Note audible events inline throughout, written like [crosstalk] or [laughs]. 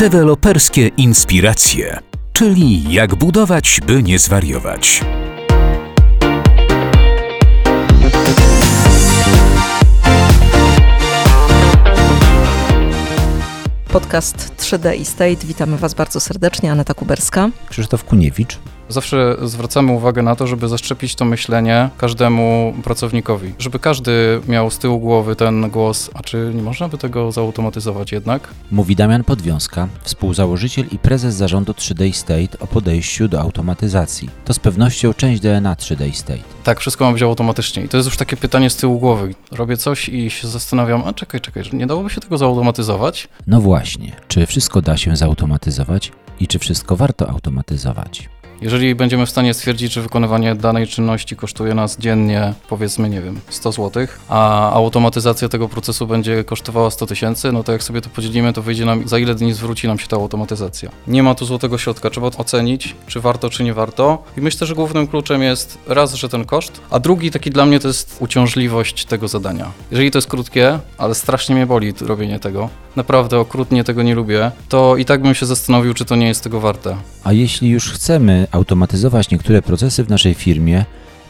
Deweloperskie inspiracje, czyli jak budować, by nie zwariować. Podcast 3D Estate. Witamy Was bardzo serdecznie. Aneta Kuberska. Krzysztof Kuniewicz. Zawsze zwracamy uwagę na to, żeby zaszczepić to myślenie każdemu pracownikowi, żeby każdy miał z tyłu głowy ten głos, a czy nie można by tego zautomatyzować jednak? Mówi Damian Podwiązka, współzałożyciel i prezes zarządu 3D State o podejściu do automatyzacji. To z pewnością część DNA 3D State. Tak, wszystko ma być automatycznie. I to jest już takie pytanie z tyłu głowy. Robię coś i się zastanawiam, a czekaj, czekaj, nie dałoby się tego zautomatyzować? No właśnie, czy wszystko da się zautomatyzować i czy wszystko warto automatyzować? Jeżeli będziemy w stanie stwierdzić, że wykonywanie danej czynności kosztuje nas dziennie, powiedzmy, nie wiem, 100 zł, a automatyzacja tego procesu będzie kosztowała 100 tysięcy, no to jak sobie to podzielimy, to wyjdzie nam, za ile dni zwróci nam się ta automatyzacja. Nie ma tu złotego środka, trzeba ocenić, czy warto, czy nie warto. I myślę, że głównym kluczem jest raz, że ten koszt, a drugi taki dla mnie to jest uciążliwość tego zadania. Jeżeli to jest krótkie, ale strasznie mnie boli robienie tego, naprawdę okrutnie tego nie lubię, to i tak bym się zastanowił, czy to nie jest tego warte. A jeśli już chcemy automatyzować niektóre procesy w naszej firmie,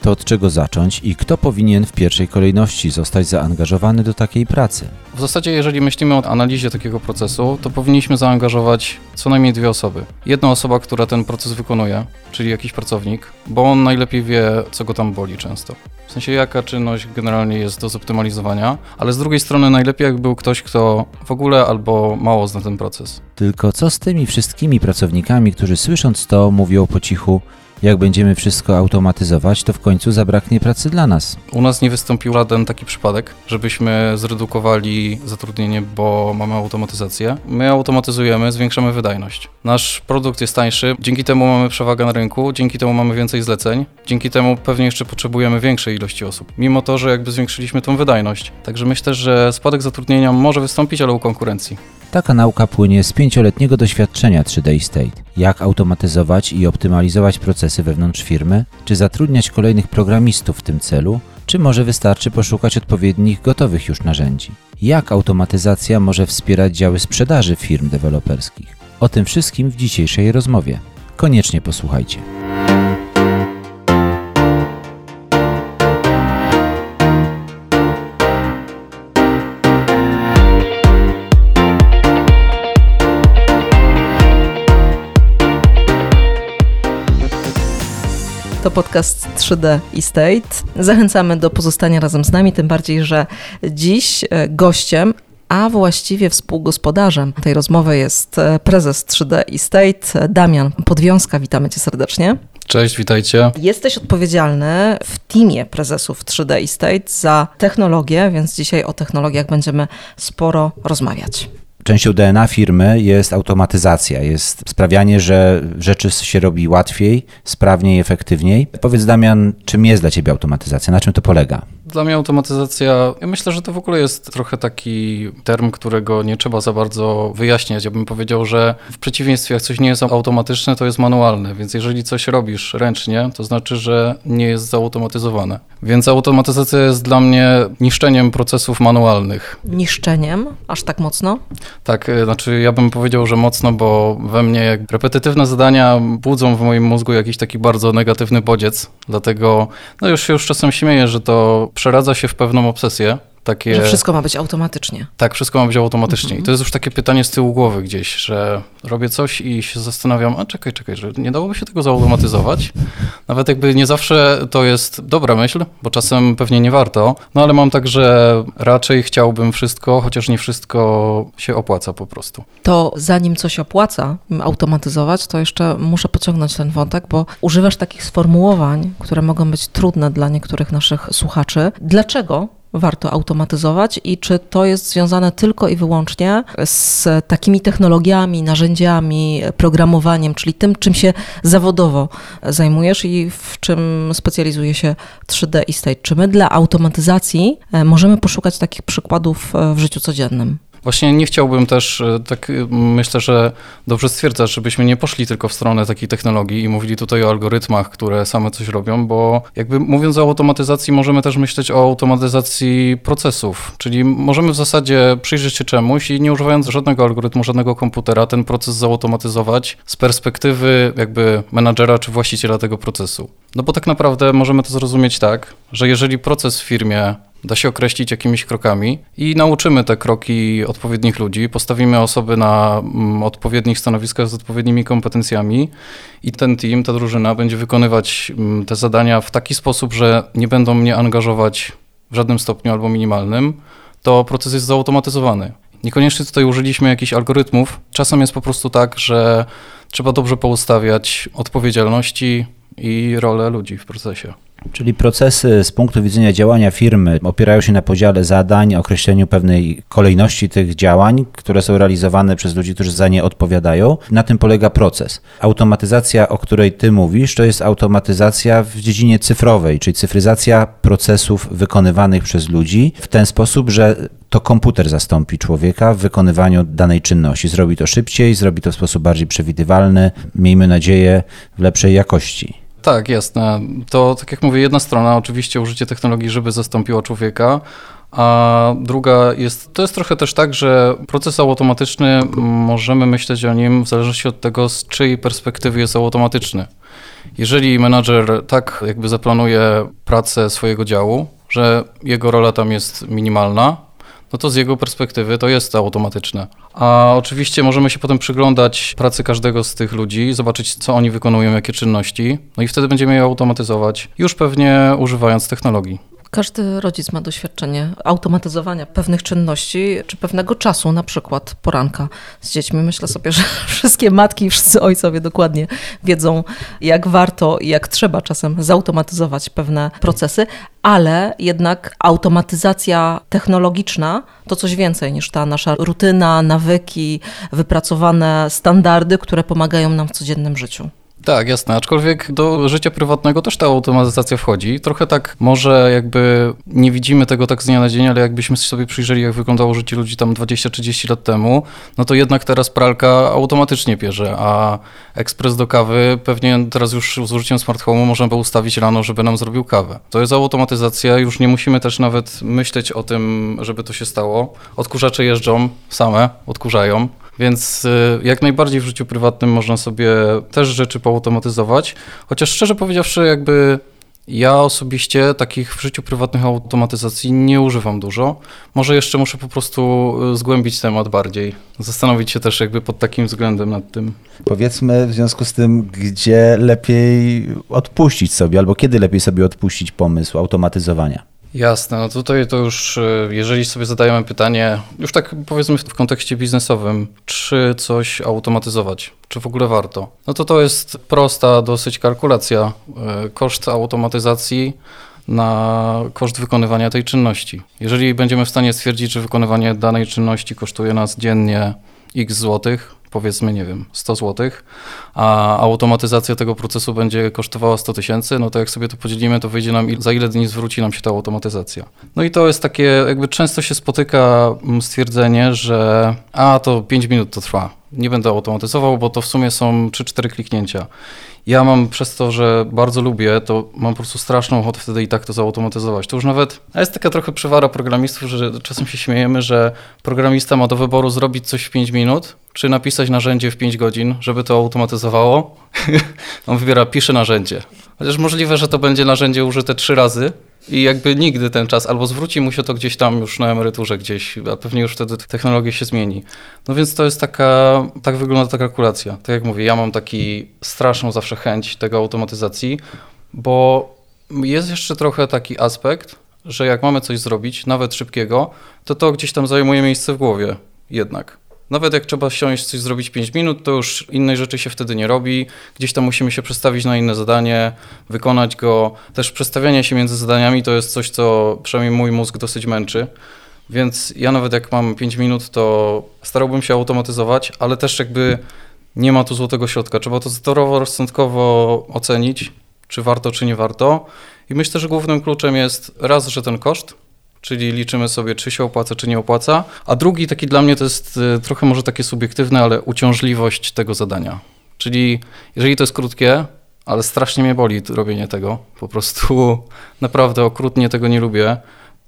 to od czego zacząć i kto powinien w pierwszej kolejności zostać zaangażowany do takiej pracy? W zasadzie, jeżeli myślimy o analizie takiego procesu, to powinniśmy zaangażować co najmniej dwie osoby. Jedna osoba, która ten proces wykonuje, czyli jakiś pracownik, bo on najlepiej wie, co go tam boli często. W sensie, jaka czynność generalnie jest do zoptymalizowania, ale z drugiej strony najlepiej, jakby był ktoś, kto w ogóle albo mało zna ten proces. Tylko co z tymi wszystkimi pracownikami, którzy słysząc to mówią po cichu, jak będziemy wszystko automatyzować, to w końcu zabraknie pracy dla nas. U nas nie wystąpił żaden taki przypadek, żebyśmy zredukowali zatrudnienie, bo mamy automatyzację. My automatyzujemy, zwiększamy wydajność. Nasz produkt jest tańszy, dzięki temu mamy przewagę na rynku, dzięki temu mamy więcej zleceń, dzięki temu pewnie jeszcze potrzebujemy większej ilości osób, mimo to, że jakby zwiększyliśmy tą wydajność. Także myślę, że spadek zatrudnienia może wystąpić, ale u konkurencji. Taka nauka płynie z pięcioletniego doświadczenia 3D State. Jak automatyzować i optymalizować procesy wewnątrz firmy, czy zatrudniać kolejnych programistów w tym celu, czy może wystarczy poszukać odpowiednich gotowych już narzędzi. Jak automatyzacja może wspierać działy sprzedaży firm deweloperskich? O tym wszystkim w dzisiejszej rozmowie. Koniecznie posłuchajcie. To podcast 3D Estate. Zachęcamy do pozostania razem z nami, tym bardziej, że dziś e, gościem a właściwie współgospodarzem tej rozmowy jest e, prezes 3D Estate, e, Damian Podwiązka. Witamy cię serdecznie. Cześć, witajcie. Jesteś odpowiedzialny w teamie prezesów 3D Estate za technologię, więc dzisiaj o technologiach będziemy sporo rozmawiać. Częścią DNA firmy jest automatyzacja, jest sprawianie, że rzeczy się robi łatwiej, sprawniej, efektywniej. Powiedz Damian, czym jest dla Ciebie automatyzacja, na czym to polega? Dla mnie automatyzacja, ja myślę, że to w ogóle jest trochę taki term, którego nie trzeba za bardzo wyjaśniać. Ja bym powiedział, że w przeciwieństwie jak coś nie jest automatyczne, to jest manualne, więc jeżeli coś robisz ręcznie, to znaczy, że nie jest zautomatyzowane. Więc automatyzacja jest dla mnie niszczeniem procesów manualnych. Niszczeniem? Aż tak mocno? Tak, y, znaczy ja bym powiedział, że mocno, bo we mnie jak repetytywne zadania budzą w moim mózgu jakiś taki bardzo negatywny bodziec, dlatego no już się już czasem śmieję, że to przeradza się w pewną obsesję. Takie... Że wszystko ma być automatycznie. Tak, wszystko ma być automatycznie. Mhm. I to jest już takie pytanie z tyłu głowy gdzieś, że robię coś i się zastanawiam, a czekaj, czekaj, że nie dałoby się tego zautomatyzować. Nawet jakby nie zawsze to jest dobra myśl, bo czasem pewnie nie warto, no ale mam tak, że raczej chciałbym wszystko, chociaż nie wszystko się opłaca po prostu. To zanim coś opłaca automatyzować, to jeszcze muszę pociągnąć ten wątek, bo używasz takich sformułowań, które mogą być trudne dla niektórych naszych słuchaczy. Dlaczego warto automatyzować i czy to jest związane tylko i wyłącznie z takimi technologiami, narzędziami, programowaniem, czyli tym, czym się zawodowo zajmujesz i w czym specjalizuje się 3D Estate. Czy my dla automatyzacji e, możemy poszukać takich przykładów e, w życiu codziennym? Właśnie nie chciałbym też, e, tak e, myślę, że dobrze stwierdzasz, żebyśmy nie poszli tylko w stronę takiej technologii i mówili tutaj o algorytmach, które same coś robią, bo jakby mówiąc o automatyzacji, możemy też myśleć o automatyzacji procesów, czyli możemy w zasadzie przyjrzeć się czemuś i nie używając żadnego algorytmu, żadnego komputera, ten proces zautomatyzować z perspektywy jakby menadżera czy właściciela tego procesu. No bo tak naprawdę możemy to zrozumieć tak, że jeżeli proces w firmie da się określić jakimiś krokami i nauczymy te kroki odpowiednich ludzi, postawimy osoby na mm, odpowiednich stanowiskach z odpowiednimi kompetencjami i ten team, ta drużyna będzie wykonywać mm, te zadania w taki sposób, że nie będą mnie angażować w żadnym stopniu albo minimalnym, to proces jest zautomatyzowany. Niekoniecznie tutaj użyliśmy jakichś algorytmów. Czasem jest po prostu tak, że trzeba dobrze poustawiać odpowiedzialności i rolę ludzi w procesie. Czyli procesy z punktu widzenia działania firmy opierają się na podziale zadań, określeniu pewnej kolejności tych działań, które są realizowane przez ludzi, którzy za nie odpowiadają. Na tym polega proces. Automatyzacja, o której ty mówisz, to jest automatyzacja w dziedzinie cyfrowej, czyli cyfryzacja procesów wykonywanych przez ludzi w ten sposób, że to komputer zastąpi człowieka w wykonywaniu danej czynności. Zrobi to szybciej, zrobi to w sposób bardziej przewidywalny, miejmy nadzieję, w lepszej jakości. Tak, jasne. To tak jak mówię, jedna strona oczywiście użycie technologii, żeby zastąpiła człowieka, a druga jest, to jest trochę też tak, że proces automatyczny, możemy myśleć o nim w zależności od tego, z czyjej perspektywy jest automatyczny. Jeżeli menadżer tak jakby zaplanuje pracę swojego działu, że jego rola tam jest minimalna, no to z jego perspektywy to jest automatyczne. A oczywiście możemy się potem przyglądać pracy każdego z tych ludzi, zobaczyć, co oni wykonują, jakie czynności, no i wtedy będziemy je automatyzować, już pewnie używając technologii. Każdy rodzic ma doświadczenie automatyzowania pewnych czynności czy pewnego czasu, na przykład poranka z dziećmi. Myślę sobie, że [laughs] wszystkie matki i wszyscy ojcowie dokładnie wiedzą, jak warto i jak trzeba czasem zautomatyzować pewne procesy, ale jednak automatyzacja technologiczna to coś więcej niż ta nasza rutyna, nawyki, wypracowane standardy, które pomagają nam w codziennym życiu. Tak, jasne. Aczkolwiek do życia prywatnego też ta automatyzacja wchodzi. Trochę tak może jakby nie widzimy tego tak z dnia na dzień, ale jakbyśmy sobie przyjrzeli, jak wyglądało życie ludzi tam 20-30 lat temu, no to jednak teraz pralka automatycznie pierze, a ekspres do kawy pewnie teraz już z użyciem smart home'u można by ustawić rano, żeby nam zrobił kawę. To jest automatyzacja, już nie musimy też nawet myśleć o tym, żeby to się stało. Odkurzacze jeżdżą same, odkurzają. Więc y, jak najbardziej w życiu prywatnym można sobie też rzeczy poautomatyzować. Chociaż szczerze powiedziawszy, jakby ja osobiście takich w życiu prywatnych automatyzacji nie używam dużo. Może jeszcze muszę po prostu y, zgłębić temat bardziej, zastanowić się też jakby pod takim względem nad tym. Powiedzmy w związku z tym, gdzie lepiej odpuścić sobie, albo kiedy lepiej sobie odpuścić pomysł automatyzowania. Jasne, no tutaj to już, e, jeżeli sobie zadajemy pytanie, już tak powiedzmy w kontekście biznesowym, czy coś automatyzować, czy w ogóle warto, no to to jest prosta dosyć kalkulacja. E, koszt automatyzacji na koszt wykonywania tej czynności. Jeżeli będziemy w stanie stwierdzić, że wykonywanie danej czynności kosztuje nas dziennie x złotych, powiedzmy, nie wiem, 100 zł, a automatyzacja tego procesu będzie kosztowała 100 tysięcy, no to jak sobie to podzielimy, to wyjdzie nam, za ile dni zwróci nam się ta automatyzacja. No i to jest takie, jakby często się spotyka mm, stwierdzenie, że a, to 5 minut to trwa, nie będę automatyzował, bo to w sumie są 3-4 kliknięcia. Ja mam przez to, że bardzo lubię, to mam po prostu straszną ochotę wtedy i tak to zautomatyzować. To już nawet, a jest taka trochę przywara programistów, że czasem się śmiejemy, że programista ma do wyboru zrobić coś w 5 minut, czy napisać narzędzie w 5 godzin, żeby to automatyzowało. [laughs] On wybiera pisze narzędzie. Chociaż możliwe, że to będzie narzędzie użyte trzy razy, i jakby nigdy ten czas, albo zwróci mu się to gdzieś tam już na emeryturze gdzieś, a pewnie już wtedy technologia się zmieni. No więc to jest taka, tak wygląda ta kalkulacja. Tak jak mówię, ja mam taki straszną zawsze chęć tego automatyzacji, bo jest jeszcze trochę taki aspekt, że jak mamy coś zrobić, nawet szybkiego, to to gdzieś tam zajmuje miejsce w głowie jednak. Nawet jak trzeba siąść, coś zrobić 5 minut, to już innej rzeczy się wtedy nie robi. Gdzieś tam musimy się przestawić na inne zadanie, wykonać go. Też przestawianie się między zadaniami to jest coś, co przynajmniej mój mózg dosyć męczy. Więc ja nawet jak mam 5 minut, to starałbym się automatyzować, ale też jakby nie ma tu złotego środka. Trzeba to zdrowo, rozsądkowo ocenić, czy warto, czy nie warto. I myślę, że głównym kluczem jest raz, że ten koszt, czyli liczymy sobie, czy się opłaca, czy nie opłaca. A drugi taki dla mnie to jest y, trochę może takie subiektywne, ale uciążliwość tego zadania. Czyli jeżeli to jest krótkie, ale strasznie mnie boli robienie tego, po prostu [laughs] naprawdę okrutnie tego nie lubię,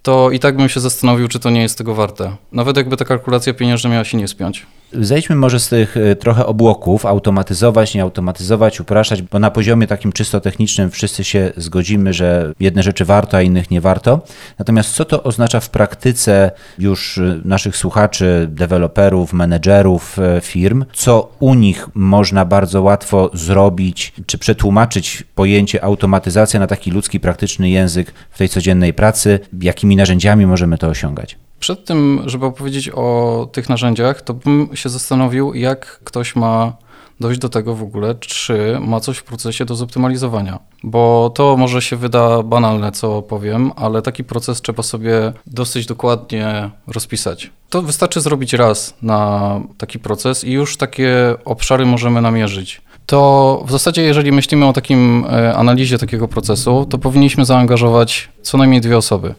to i tak bym się zastanowił, czy to nie jest tego warte. Nawet jakby ta kalkulacja pieniężna miała się nie spiąć. Zejdźmy może z tych y, trochę obłoków, automatyzować, nie automatyzować, upraszać, bo na poziomie takim czysto technicznym wszyscy się zgodzimy, że jedne rzeczy warto, a innych nie warto. Natomiast co to oznacza w praktyce już y, naszych słuchaczy, deweloperów, menedżerów y, firm? Co u nich można bardzo łatwo zrobić, czy przetłumaczyć pojęcie automatyzacja na taki ludzki, praktyczny język w tej codziennej pracy? Jakimi narzędziami możemy to osiągać? Przed tym, żeby opowiedzieć o tych narzędziach, to bym się zastanowił, jak ktoś ma dojść do tego w ogóle, czy ma coś w procesie do zoptymalizowania. Bo to może się wyda banalne, co powiem, ale taki proces trzeba sobie dosyć dokładnie rozpisać. To wystarczy zrobić raz na taki proces i już takie obszary możemy namierzyć. To w zasadzie, jeżeli myślimy o takim e, analizie takiego procesu, to powinniśmy zaangażować co najmniej dwie osoby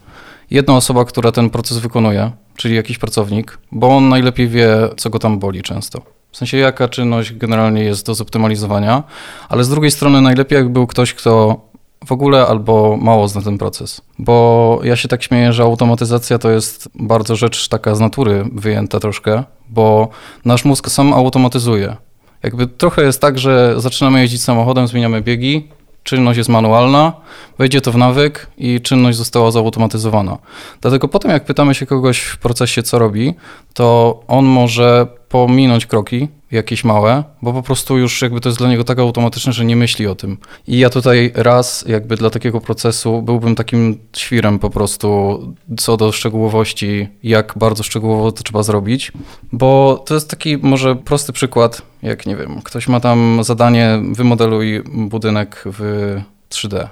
jedna osoba, która ten proces wykonuje, czyli jakiś pracownik, bo on najlepiej wie, co go tam boli często. W sensie, jaka czynność generalnie jest do zoptymalizowania, ale z drugiej strony najlepiej, jakby był ktoś, kto w ogóle albo mało zna ten proces. Bo ja się tak śmieję, że automatyzacja to jest bardzo rzecz taka z natury wyjęta troszkę, bo nasz mózg sam automatyzuje. Jakby trochę jest tak, że zaczynamy jeździć samochodem, zmieniamy biegi, czynność jest manualna, wejdzie to w nawyk i czynność została zautomatyzowana. Dlatego potem, jak pytamy się kogoś w procesie, co robi, to on może pominąć kroki, jakieś małe, bo po prostu już jakby to jest dla niego tak automatyczne, że nie myśli o tym. I ja tutaj raz jakby dla takiego procesu byłbym takim świrem po prostu co do szczegółowości, jak bardzo szczegółowo to trzeba zrobić, bo to jest taki może prosty przykład, jak nie wiem, ktoś ma tam zadanie wymodeluj budynek w 3D.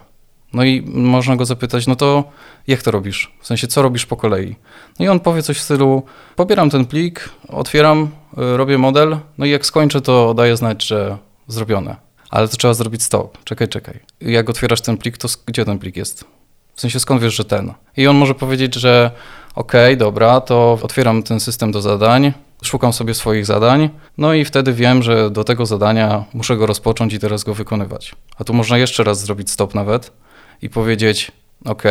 No i można go zapytać, no to jak to robisz? W sensie, co robisz po kolei? No i on powie coś w stylu, pobieram ten plik, otwieram, robię model, no i jak skończę, to daję znać, że zrobione. Ale to trzeba zrobić stop. Czekaj, czekaj. Jak otwierasz ten plik, to gdzie ten plik jest? W sensie, skąd wiesz, że ten? I on może powiedzieć, że okej, dobra, to otwieram ten system do zadań, szukam sobie swoich zadań, no i wtedy wiem, że do tego zadania muszę go rozpocząć i teraz go wykonywać. A tu można jeszcze raz zrobić stop nawet i powiedzieć, OK,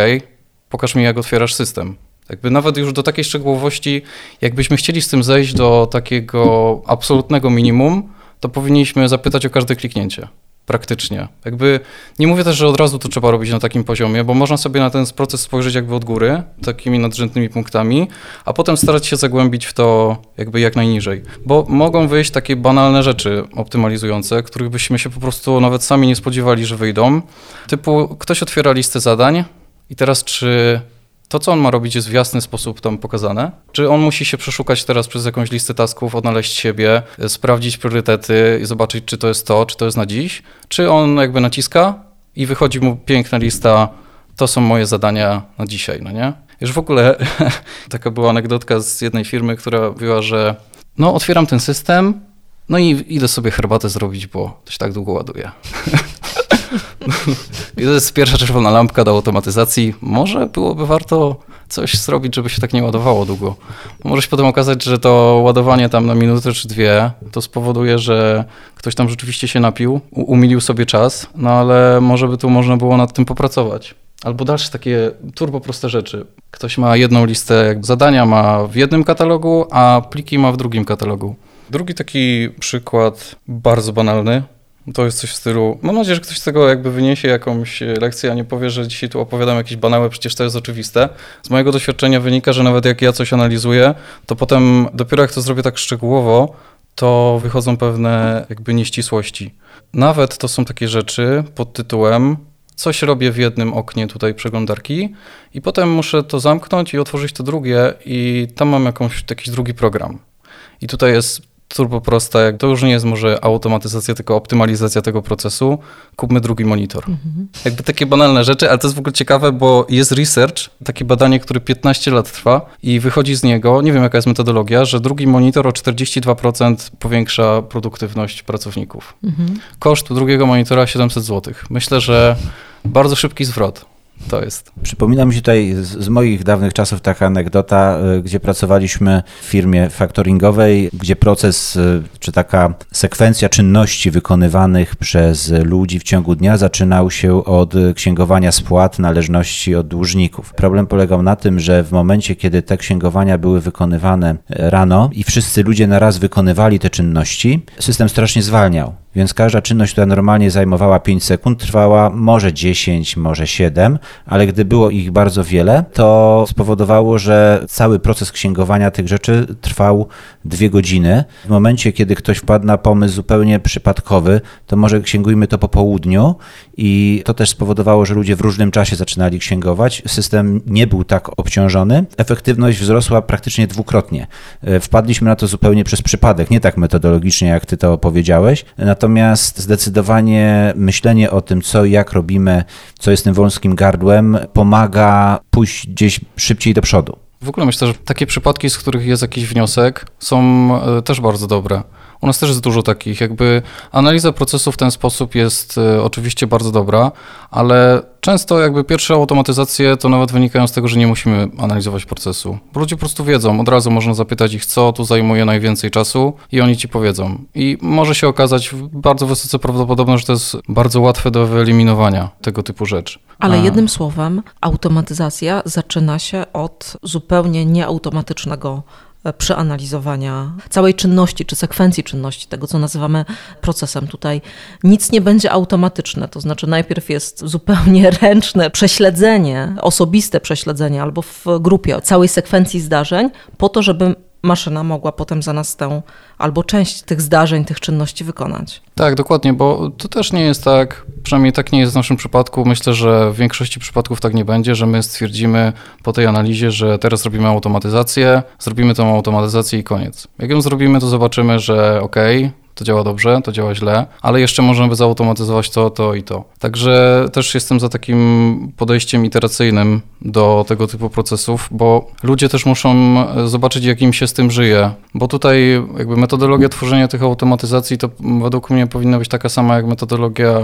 pokaż mi, jak otwierasz system. Jakby nawet już do takiej szczegółowości, jakbyśmy chcieli z tym zejść do takiego absolutnego minimum, to powinniśmy zapytać o każde kliknięcie praktycznie. Jakby nie mówię też, że od razu to trzeba robić na takim poziomie, bo można sobie na ten proces spojrzeć jakby od góry, takimi nadrzędnymi punktami, a potem starać się zagłębić w to jakby jak najniżej. Bo mogą wyjść takie banalne rzeczy optymalizujące, których byśmy się po prostu nawet sami nie spodziewali, że wyjdą. Typu ktoś otwiera listę zadań i teraz czy to, co on ma robić, jest w jasny sposób tam pokazane? Czy on musi się przeszukać teraz przez jakąś listę tasków, odnaleźć siebie, sprawdzić priorytety i zobaczyć, czy to jest to, czy to jest na dziś? Czy on jakby naciska i wychodzi mu piękna lista, to są moje zadania na dzisiaj, no nie? Już w ogóle [laughs] taka była anegdotka z jednej firmy, która mówiła, że no otwieram ten system, no i idę sobie herbatę zrobić, bo to się tak długo ładuje. [laughs] [laughs] I to jest pierwsza czerwona lampka do automatyzacji. Może byłoby warto coś zrobić, żeby się tak nie ładowało długo. Może się potem okazać, że to ładowanie tam na minutę czy dwie to spowoduje, że ktoś tam rzeczywiście się napił, umilił sobie czas, no ale może by tu można było nad tym popracować. Albo dalsze takie turbo proste rzeczy. Ktoś ma jedną listę zadania ma w jednym katalogu, a pliki ma w drugim katalogu. Drugi taki przykład bardzo banalny, to jest coś w stylu, mam nadzieję, że ktoś z tego jakby wyniesie jakąś lekcję, a nie powie, że dzisiaj tu opowiadam jakieś banały, przecież to jest oczywiste. Z mojego doświadczenia wynika, że nawet jak ja coś analizuję, to potem dopiero jak to zrobię tak szczegółowo, to wychodzą pewne jakby nieścisłości. Nawet to są takie rzeczy pod tytułem coś robię w jednym oknie tutaj przeglądarki i potem muszę to zamknąć i otworzyć to drugie i tam mam jakąś, jakiś drugi program. I tutaj jest turbo prosta, jak to już nie jest może automatyzacja, tylko optymalizacja tego procesu, kupmy drugi monitor. Mhm. Jakby takie banalne rzeczy, ale to jest w ogóle ciekawe, bo jest research, takie badanie, które 15 lat trwa i wychodzi z niego, nie wiem jaka jest metodologia, że drugi monitor o 42% powiększa produktywność pracowników. Mhm. Koszt drugiego monitora 700 zł. Myślę, że bardzo szybki zwrot. To jest. Przypomina mi się tutaj z, z, moich dawnych czasów taka anegdota, y, gdzie pracowaliśmy w firmie faktoringowej, gdzie proces y, czy taka sekwencja czynności wykonywanych przez ludzi w ciągu dnia zaczynał się od księgowania spłat należności od dłużników. Problem polegał na tym, że w momencie, kiedy te księgowania były wykonywane rano i wszyscy ludzie naraz wykonywali te czynności, system strasznie zwalniał. Więc każda czynność, która normalnie zajmowała 5 sekund, trwała może 10, może 7, ale gdy było ich bardzo wiele, to spowodowało, że cały proces księgowania tych rzeczy trwał dwie godziny. W momencie, kiedy ktoś wpadł na pomysł zupełnie przypadkowy, to może księgujmy to po południu i to też spowodowało, że ludzie w różnym czasie zaczynali księgować. System nie był tak obciążony. Efektywność wzrosła praktycznie dwukrotnie. E, wpadliśmy na to zupełnie przez przypadek, nie tak metodologicznie, jak ty to powiedziałeś. Natomiast zdecydowanie myślenie o tym, co i jak robimy, co jest tym wąskim gardłem, pomaga pójść gdzieś szybciej do przodu. W ogóle myślę, że takie przypadki, z których jest jakiś wniosek, są e, też bardzo dobre. U nas też jest dużo takich. Jakby analiza procesu w ten sposób jest y, oczywiście bardzo dobra, ale często jakby pierwsze automatyzacje to nawet wynikają z tego, że nie musimy analizować procesu. Bo ludzie po prostu wiedzą, od razu można zapytać ich, co tu zajmuje najwięcej czasu i oni ci powiedzą. I może się okazać bardzo wysoce prawdopodobne, że to jest bardzo łatwe do wyeliminowania tego typu rzeczy. Ale jednym słowem, automatyzacja zaczyna się od zupełnie nieautomatycznego przeanalizowania całej czynności czy sekwencji czynności, tego co nazywamy procesem. Tutaj nic nie będzie automatyczne, to znaczy najpierw jest zupełnie [laughs] ręczne prześledzenie, osobiste prześledzenie albo w grupie całej sekwencji zdarzeń, po to, żeby maszyna mogła potem za nas tę albo część tych zdarzeń, tych czynności wykonać. Tak, dokładnie, bo to też nie jest tak, przynajmniej tak nie jest w naszym przypadku. Myślę, że w większości przypadków tak nie będzie, że my stwierdzimy po tej analizie, że teraz robimy automatyzację, zrobimy tą automatyzację i koniec. Jak ją zrobimy, to zobaczymy, że ok, to działa dobrze, to działa źle, ale jeszcze możemy zautomatyzować to, to i to. Także też jestem za takim podejściem iteracyjnym do tego typu procesów, bo ludzie też muszą e, zobaczyć, jak im się z tym żyje. Bo tutaj jakby metodologia tworzenia tych automatyzacji to według mnie powinna być taka sama jak metodologia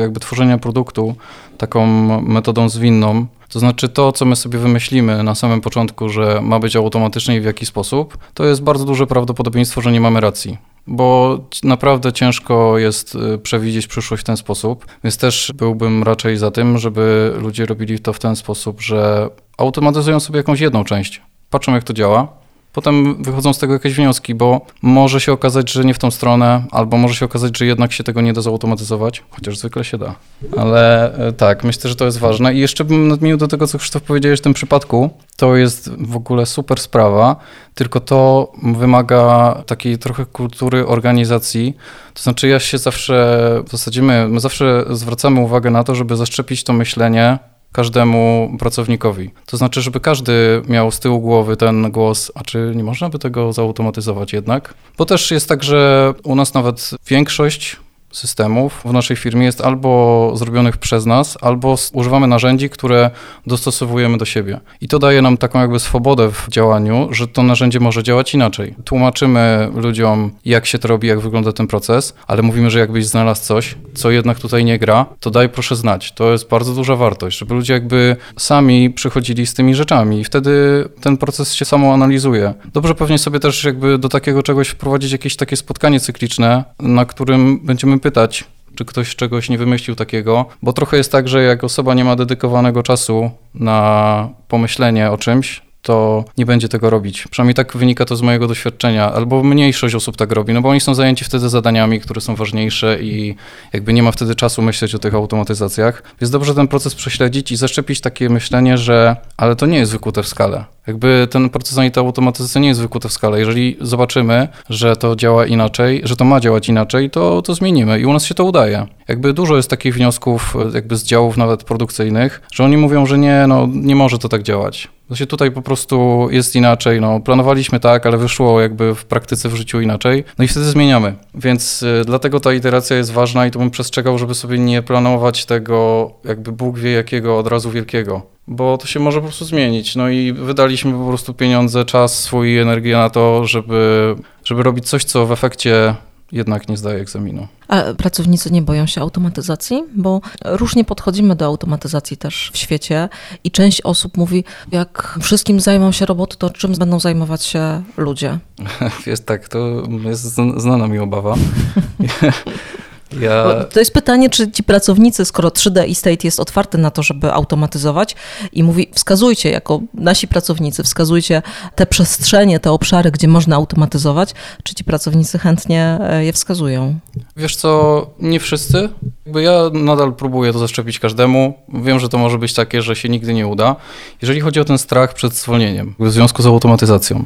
jakby tworzenia produktu, taką metodą zwinną. To znaczy to, co my sobie wymyślimy na samym początku, że ma być automatyczne i w jaki sposób, to jest bardzo duże prawdopodobieństwo, że nie mamy racji bo naprawdę ciężko jest y, przewidzieć przyszłość w ten sposób, więc też byłbym raczej za tym, żeby ludzie robili to w ten sposób, że automatyzują sobie jakąś jedną część, patrzą jak to działa, potem wychodzą z tego jakieś wnioski, bo może się okazać, że nie w tą stronę, albo może się okazać, że jednak się tego nie da zautomatyzować, chociaż zwykle się da. Ale e, tak, myślę, że to jest ważne. I jeszcze bym nadmienił do tego, co Krzysztof powiedziałeś w tym przypadku, to jest w ogóle super sprawa, tylko to wymaga takiej trochę kultury organizacji. To znaczy ja się zawsze, w zasadzie my, my zawsze zwracamy uwagę na to, żeby zaszczepić to myślenie każdemu pracownikowi. To znaczy, żeby każdy miał z tyłu głowy ten głos, a czy nie można by tego zautomatyzować jednak? Bo też jest tak, że u nas nawet większość systemów w naszej firmie jest albo zrobionych przez nas, albo używamy narzędzi, które dostosowujemy do siebie. I to daje nam taką jakby swobodę w działaniu, że to narzędzie może działać inaczej. Tłumaczymy ludziom, jak się to robi, jak wygląda ten proces, ale mówimy, że jakbyś znalazł coś, co jednak tutaj nie gra, to daj proszę znać. To jest bardzo duża wartość, żeby ludzie jakby sami przychodzili z tymi rzeczami i wtedy ten proces się samo analizuje. Dobrze pewnie sobie też jakby do takiego czegoś wprowadzić jakieś takie spotkanie cykliczne, na którym będziemy pytać, czy ktoś czegoś nie wymyślił takiego, bo trochę jest tak, że jak osoba nie ma dedykowanego czasu na pomyślenie o czymś, to nie będzie tego robić. Przynajmniej tak wynika to z mojego doświadczenia, albo mniejszość osób tak robi, no bo oni są zajęci wtedy zadaniami, które są ważniejsze i jakby nie ma wtedy czasu myśleć o tych automatyzacjach. Więc dobrze ten proces prześledzić i zaszczepić takie myślenie, że ale to nie jest wykute w skalę. Jakby ten proces ani ta automatyzacja nie jest wykute w skalę. Jeżeli zobaczymy, że to działa inaczej, że to ma działać inaczej, to, to zmienimy i u nas się to udaje. Jakby dużo jest takich wniosków, jakby z działów nawet produkcyjnych, że oni mówią, że nie, no nie może to tak działać. Znaczy tutaj po prostu jest inaczej, no planowaliśmy tak, ale wyszło jakby w praktyce, w życiu inaczej, no i wtedy zmieniamy. Więc y, dlatego ta iteracja jest ważna i to bym przestrzegał, żeby sobie nie planować tego jakby Bóg wie jakiego od razu wielkiego bo to się może po prostu zmienić. No i wydaliśmy po prostu pieniądze, czas, swój energię na to, żeby, żeby robić coś, co w efekcie jednak nie zdaje egzaminu. A pracownicy nie boją się automatyzacji? Bo różnie podchodzimy do automatyzacji też w świecie i część osób mówi, jak wszystkim zajmą się roboty, to czym będą zajmować się ludzie? [laughs] Jest tak, to jest znana mi obawa. [laughs] Ja... To jest pytanie, czy ci pracownicy, skoro 3D Estate jest otwarty na to, żeby automatyzować i mówi, wskazujcie jako nasi pracownicy, wskazujcie te przestrzenie, te obszary, gdzie można automatyzować, czy ci pracownicy chętnie e, je wskazują? Wiesz co, nie wszyscy. Jakby ja nadal próbuję to zaszczepić każdemu. Wiem, że to może być takie, że się nigdy nie uda. Jeżeli chodzi o ten strach przed zwolnieniem w związku z automatyzacją,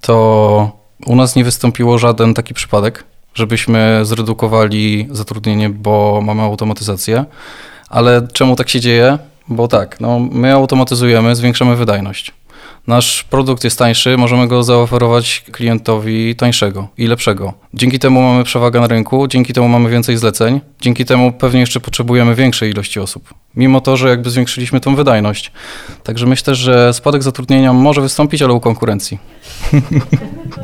to u nas nie wystąpiło żaden taki przypadek żebyśmy zredukowali zatrudnienie, bo mamy automatyzację. Ale czemu tak się dzieje? Bo tak, no, my automatyzujemy, zwiększamy wydajność. Nasz produkt jest tańszy, możemy go zaoferować klientowi tańszego i lepszego. Dzięki temu mamy przewagę na rynku, dzięki temu mamy więcej zleceń, dzięki temu pewnie jeszcze potrzebujemy większej ilości osób. Mimo to, że jakby zwiększyliśmy tą wydajność. Także myślę, że spadek zatrudnienia może wystąpić, ale u konkurencji. [laughs]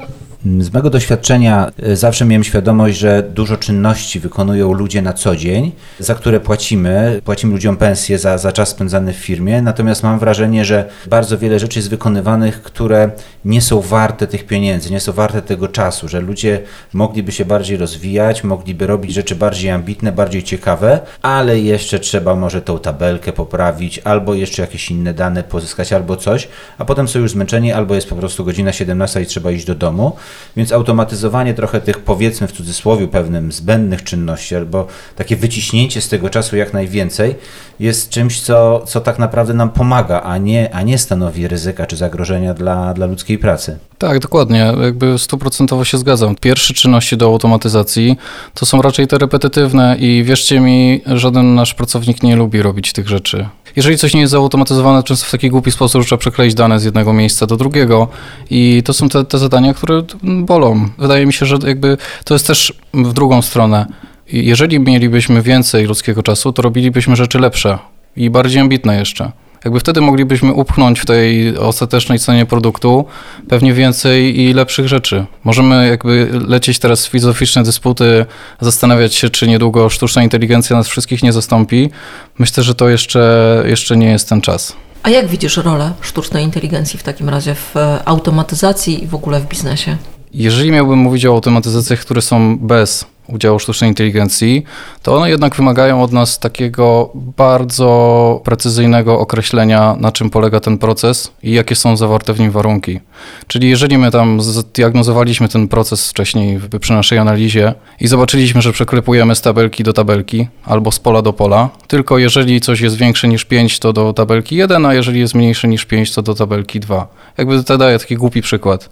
Z mego doświadczenia e, zawsze miałem świadomość, że dużo czynności wykonują ludzie na co dzień, za które płacimy. Płacimy ludziom pensję za, za czas spędzany w firmie, natomiast mam wrażenie, że bardzo wiele rzeczy jest wykonywanych, które nie są warte tych pieniędzy, nie są warte tego czasu, że ludzie mogliby się bardziej rozwijać, mogliby robić rzeczy bardziej ambitne, bardziej ciekawe, ale jeszcze trzeba może tą tabelkę poprawić, albo jeszcze jakieś inne dane pozyskać, albo coś, a potem są już zmęczeni, albo jest po prostu godzina 17 i trzeba iść do domu. Więc automatyzowanie trochę tych, powiedzmy w cudzysłowie, pewnym zbędnych czynności, albo takie wyciśnięcie z tego czasu jak najwięcej, jest czymś, co, co tak naprawdę nam pomaga, a nie, a nie stanowi ryzyka czy zagrożenia dla, dla ludzkiej pracy. Tak, dokładnie. Jakby stuprocentowo się zgadzam. Pierwsze czynności do automatyzacji to są raczej te repetytywne i wierzcie mi, żaden nasz pracownik nie lubi robić tych rzeczy. Jeżeli coś nie jest zautomatyzowane, często w taki głupi sposób, trzeba przekleić dane z jednego miejsca do drugiego i to są te, te zadania, które bolą. Wydaje mi się, że jakby to jest też w drugą stronę. Jeżeli mielibyśmy więcej ludzkiego czasu, to robilibyśmy rzeczy lepsze i bardziej ambitne jeszcze. Jakby wtedy moglibyśmy upchnąć w tej ostatecznej cenie produktu pewnie więcej i lepszych rzeczy. Możemy jakby lecieć teraz w filozoficzne dysputy, zastanawiać się, czy niedługo sztuczna inteligencja nas wszystkich nie zastąpi. Myślę, że to jeszcze, jeszcze nie jest ten czas. A jak widzisz rolę sztucznej inteligencji w takim razie w e, automatyzacji i w ogóle w biznesie? Jeżeli miałbym mówić o automatyzacjach, które są bez udziału sztucznej inteligencji, to one jednak wymagają od nas takiego bardzo precyzyjnego określenia, na czym polega ten proces i jakie są zawarte w nim warunki. Czyli jeżeli my tam zdiagnozowaliśmy ten proces wcześniej przy naszej analizie i zobaczyliśmy, że przeklepujemy z tabelki do tabelki albo z pola do pola, tylko jeżeli coś jest większe niż 5, to do tabelki 1, a jeżeli jest mniejsze niż 5, to do tabelki 2. Jakby to daje taki głupi przykład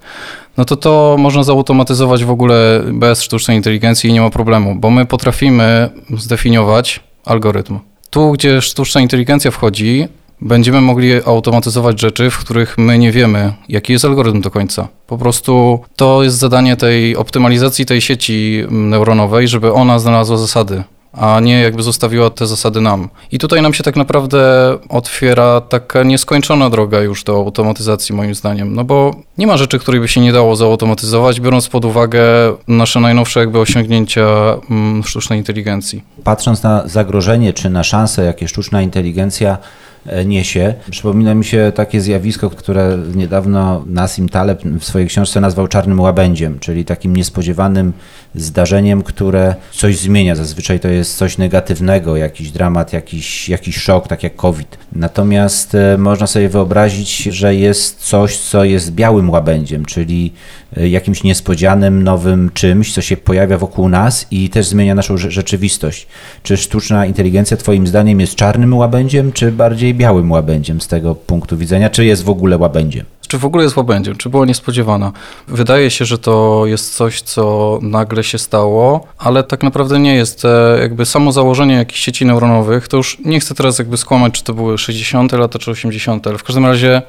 no to to można zautomatyzować w ogóle bez sztucznej inteligencji i nie ma problemu, bo my potrafimy zdefiniować algorytm. Tu, gdzie sztuczna inteligencja wchodzi, będziemy mogli automatyzować rzeczy, w których my nie wiemy, jaki jest algorytm do końca. Po prostu to jest zadanie tej optymalizacji tej sieci neuronowej, żeby ona znalazła zasady a nie jakby zostawiła te zasady nam. I tutaj nam się tak naprawdę otwiera taka nieskończona droga już do automatyzacji, moim zdaniem, no bo nie ma rzeczy, której by się nie dało zautomatyzować, biorąc pod uwagę nasze najnowsze jakby osiągnięcia mm, sztucznej inteligencji. Patrząc na zagrożenie czy na szanse, jakie sztuczna inteligencja E, niesie. Przypomina mi się takie zjawisko, które niedawno Nassim Taleb w swojej książce nazwał czarnym łabędziem, czyli takim niespodziewanym zdarzeniem, które coś zmienia. Zazwyczaj to jest coś negatywnego, jakiś dramat, jakiś, jakiś szok, tak jak COVID. Natomiast e, można sobie wyobrazić, że jest coś, co jest białym łabędziem, czyli e, jakimś niespodzianym, nowym czymś, co się pojawia wokół nas i też zmienia naszą rzeczywistość. Czy sztuczna inteligencja Twoim zdaniem jest czarnym łabędziem, czy bardziej białym łabędziem z tego punktu widzenia, czy jest w ogóle łabędziem? Czy w ogóle jest łabędziem? Czy była niespodziewana? Wydaje się, że to jest coś, co nagle się stało, ale tak naprawdę nie jest. E, jakby samo założenie jakichś sieci neuronowych, to już nie chcę teraz jakby skłamać, czy to były 60 lata, czy 80, ale w każdym razie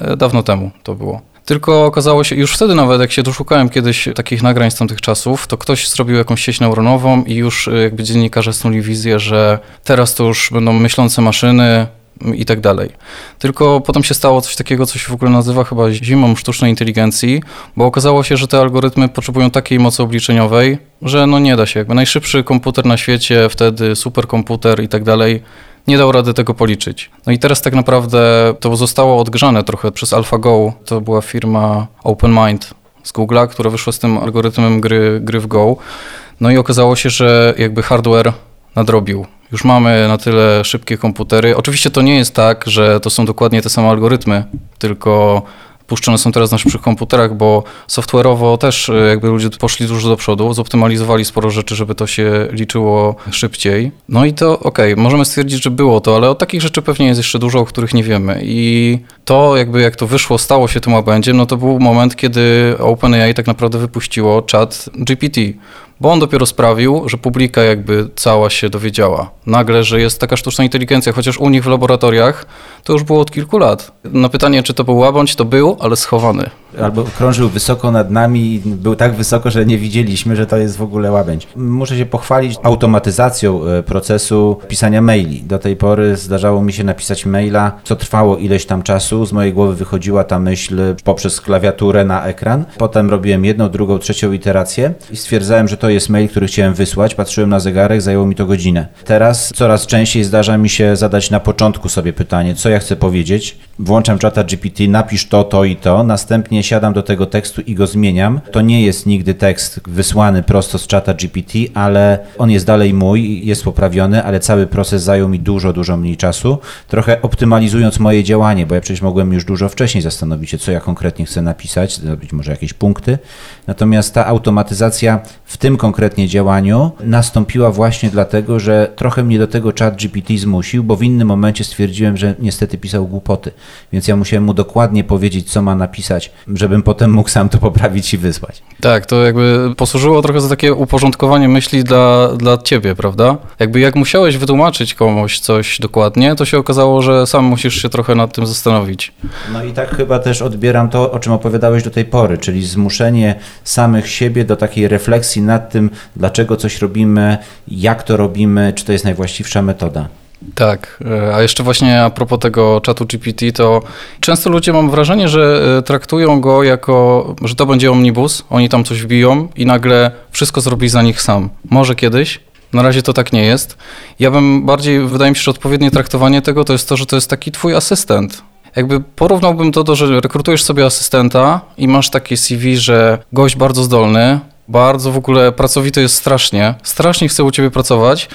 e, dawno temu to było. Tylko okazało się, już wtedy nawet jak się doszukałem kiedyś takich nagrań z tamtych czasów, to ktoś zrobił jakąś sieć neuronową i już e, jakby dziennikarze snuli wizję, że teraz to już będą myślące maszyny, i tak dalej. Tylko potem się stało coś takiego, co się w ogóle nazywa chyba zimą sztucznej inteligencji, bo okazało się, że te algorytmy potrzebują takiej mocy obliczeniowej, że no nie da się. Jakby najszybszy komputer na świecie, wtedy superkomputer i tak dalej, nie dał rady tego policzyć. No i teraz tak naprawdę to zostało odgrzane trochę przez AlphaGo. To była firma OpenMind z Google'a, która wyszła z tym algorytmem gry, gry w Go. No i okazało się, że jakby hardware nadrobił. Już mamy na tyle szybkie komputery. Oczywiście to nie jest tak, że to są dokładnie te same algorytmy, tylko puszczone są teraz na szybszych komputerach, bo software'owo też e, jakby ludzie poszli dużo do przodu, zoptymalizowali sporo rzeczy, żeby to się liczyło szybciej. No i to okej, okay, możemy stwierdzić, że było to, ale o takich rzeczy pewnie jest jeszcze dużo, o których nie wiemy. I to jakby jak to wyszło, stało się tym łabędziem, no to był moment, kiedy OpenAI tak naprawdę wypuściło chat GPT bo on dopiero sprawił, że publika jakby cała się dowiedziała. Nagle, że jest taka sztuczna inteligencja, chociaż u nich w laboratoriach to już było od kilku lat. Na pytanie, czy to był łabędź, to był, ale schowany. Albo krążył wysoko nad nami i był tak wysoko, że nie widzieliśmy, że to jest w ogóle łabędź. Muszę się pochwalić automatyzacją e, procesu pisania maili. Do tej pory zdarzało mi się napisać maila, co trwało ileś tam czasu. Z mojej głowy wychodziła ta myśl poprzez klawiaturę na ekran. Potem robiłem jedną, drugą, trzecią iterację i stwierdzałem, że to jest mail, który chciałem wysłać. Patrzyłem na zegarek, zajęło mi to godzinę. Teraz coraz częściej zdarza mi się zadać na początku sobie pytanie, co ja chcę powiedzieć. Włączam czata GPT, napisz to, to i to. Następnie siadam do tego tekstu i go zmieniam. To nie jest nigdy tekst wysłany prosto z czata GPT, ale on jest dalej mój, jest poprawiony, ale cały proces zajął mi dużo, dużo mniej czasu. Trochę optymalizując moje działanie, bo ja przecież mogłem już dużo wcześniej zastanowić się, co ja konkretnie chcę napisać, zrobić może jakieś punkty. Natomiast ta automatyzacja w tym konkretnie działaniu nastąpiła właśnie dlatego, że trochę mnie do tego chat GPT zmusił, bo w innym momencie stwierdziłem, że niestety pisał głupoty. Więc ja musiałem mu dokładnie powiedzieć, co ma napisać, żebym potem mógł sam to poprawić i wysłać. Tak, to jakby posłużyło trochę za takie uporządkowanie myśli dla, dla ciebie, prawda? Jakby jak musiałeś wytłumaczyć komuś coś dokładnie, to się okazało, że sam musisz się trochę nad tym zastanowić. No i tak chyba też odbieram to, o czym opowiadałeś do tej pory, czyli zmuszenie samych siebie do takiej refleksji nad tym, dlaczego coś robimy, jak to robimy, czy to jest najwłaściwsza metoda. Tak, e, a jeszcze właśnie a propos tego czatu GPT, to często ludzie mam wrażenie, że e, traktują go jako, że to będzie omnibus, oni tam coś wbiją i nagle wszystko zrobi za nich sam. Może kiedyś, na razie to tak nie jest. Ja bym bardziej, wydaje mi się, że odpowiednie traktowanie tego to jest to, że to jest taki twój asystent. Jakby porównałbym to do, że rekrutujesz sobie asystenta i masz takie CV, że gość bardzo zdolny, bardzo w ogóle pracowity jest strasznie, strasznie chce u ciebie pracować,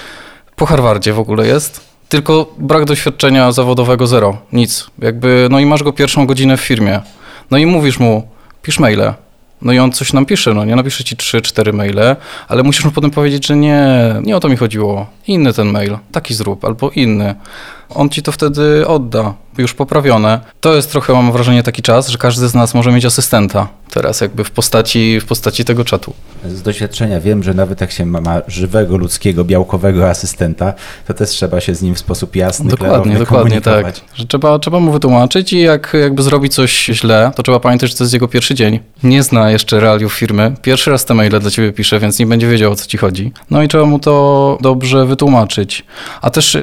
po Harvardzie w ogóle jest, tylko brak doświadczenia zawodowego zero, nic. Jakby, no i masz go pierwszą godzinę w firmie. No i mówisz mu, pisz maile. No i on coś nam pisze, no nie napisze ci 3-4 maile, ale musisz mu potem powiedzieć, że nie, nie o to mi chodziło. Inny ten mail, taki zrób, albo inny. On ci to wtedy odda już poprawione. To jest trochę, mam wrażenie, taki czas, że każdy z nas może mieć asystenta teraz jakby w postaci, w postaci tego czatu. Z doświadczenia wiem, że nawet jak się ma, żywego, ludzkiego, białkowego asystenta, to też trzeba się z nim w sposób jasny, Dokładnie, dokładnie tak. Że trzeba, trzeba mu wytłumaczyć i jak jakby zrobi coś źle, to trzeba pamiętać, że to jest jego pierwszy dzień. Nie zna jeszcze realiów firmy. Pierwszy raz te maile dla ciebie pisze, więc nie będzie wiedział o co ci chodzi. No i trzeba mu to dobrze wytłumaczyć. A też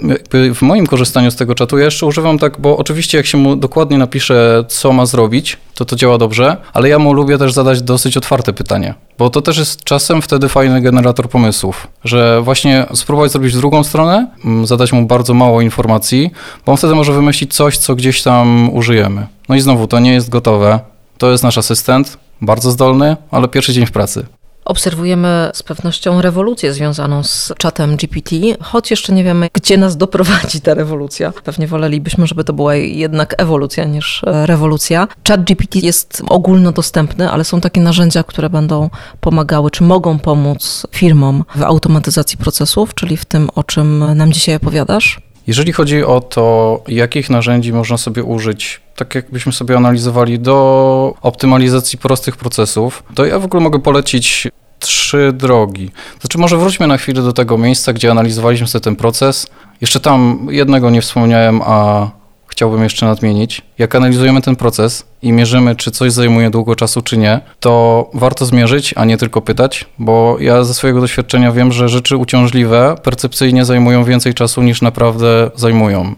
w moim korzystaniu z tego czatu ja jeszcze używam tak, bo oczywiście jak się mu dokładnie napisze, co ma zrobić, to to działa dobrze, ale ja mu lubię też zadać dosyć otwarte pytanie, bo to też jest czasem wtedy fajny generator pomysłów, że właśnie spróbować zrobić drugą stronę, mm, zadać mu bardzo mało informacji, bo on wtedy może wymyślić coś, co gdzieś tam użyjemy. No i znowu, to nie jest gotowe, to jest nasz asystent, bardzo zdolny, ale pierwszy dzień w pracy. Obserwujemy z pewnością rewolucję związaną z czatem GPT, choć jeszcze nie wiemy, gdzie nas doprowadzi ta rewolucja. Pewnie wolelibyśmy, żeby to była jednak ewolucja niż e, rewolucja. Chat GPT jest ogólnodostępny, ale są takie narzędzia, które będą pomagały, czy mogą pomóc firmom w automatyzacji procesów, czyli w tym, o czym nam dzisiaj opowiadasz. Jeżeli chodzi o to, jakich narzędzi można sobie użyć, tak jakbyśmy sobie analizowali do optymalizacji prostych procesów, to ja w ogóle mogę polecić trzy drogi. Znaczy, może wróćmy na chwilę do tego miejsca, gdzie analizowaliśmy sobie ten proces. Jeszcze tam jednego nie wspomniałem, a chciałbym jeszcze nadmienić. Jak analizujemy ten proces i mierzymy, czy coś zajmuje długo czasu, czy nie, to warto zmierzyć, a nie tylko pytać, bo ja ze swojego doświadczenia wiem, że rzeczy uciążliwe percepcyjnie zajmują więcej czasu niż naprawdę zajmują.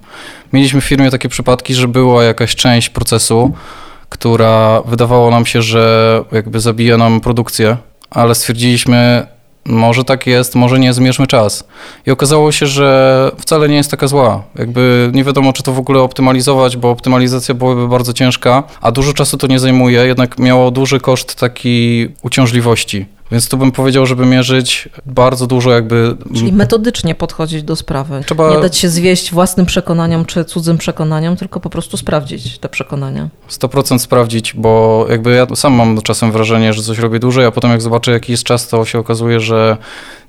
Mieliśmy w firmie takie przypadki, że była jakaś część procesu, która wydawało nam się, że jakby zabija nam produkcję, ale stwierdziliśmy, może tak jest, może nie, zmierzmy czas. I okazało się, że wcale nie jest taka zła. Jakby nie wiadomo, czy to w ogóle optymalizować, bo optymalizacja byłaby bardzo ciężka, a dużo czasu to nie zajmuje, jednak miało duży koszt taki uciążliwości. Więc tu bym powiedział, żeby mierzyć bardzo dużo jakby... Czyli metodycznie podchodzić do sprawy. Trzeba- Nie dać się zwieść własnym przekonaniom czy cudzym przekonaniom, tylko po prostu sprawdzić te przekonania. 100% sprawdzić, bo jakby ja sam mam czasem wrażenie, że coś robię dłużej, a potem jak zobaczę jaki jest czas, to się okazuje, że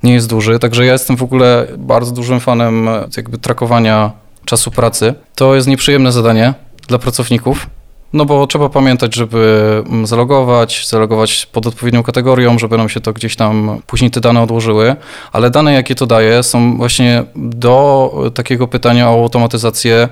nie jest duży. Także ja jestem w ogóle bardzo dużym fanem e, jakby trakowania czasu pracy. To jest nieprzyjemne zadanie dla pracowników. No bo trzeba pamiętać, żeby mm, zalogować, zalogować pod odpowiednią kategorią, żeby nam się to gdzieś tam później te dane odłożyły, ale dane jakie to daje są właśnie do takiego pytania o automatyzację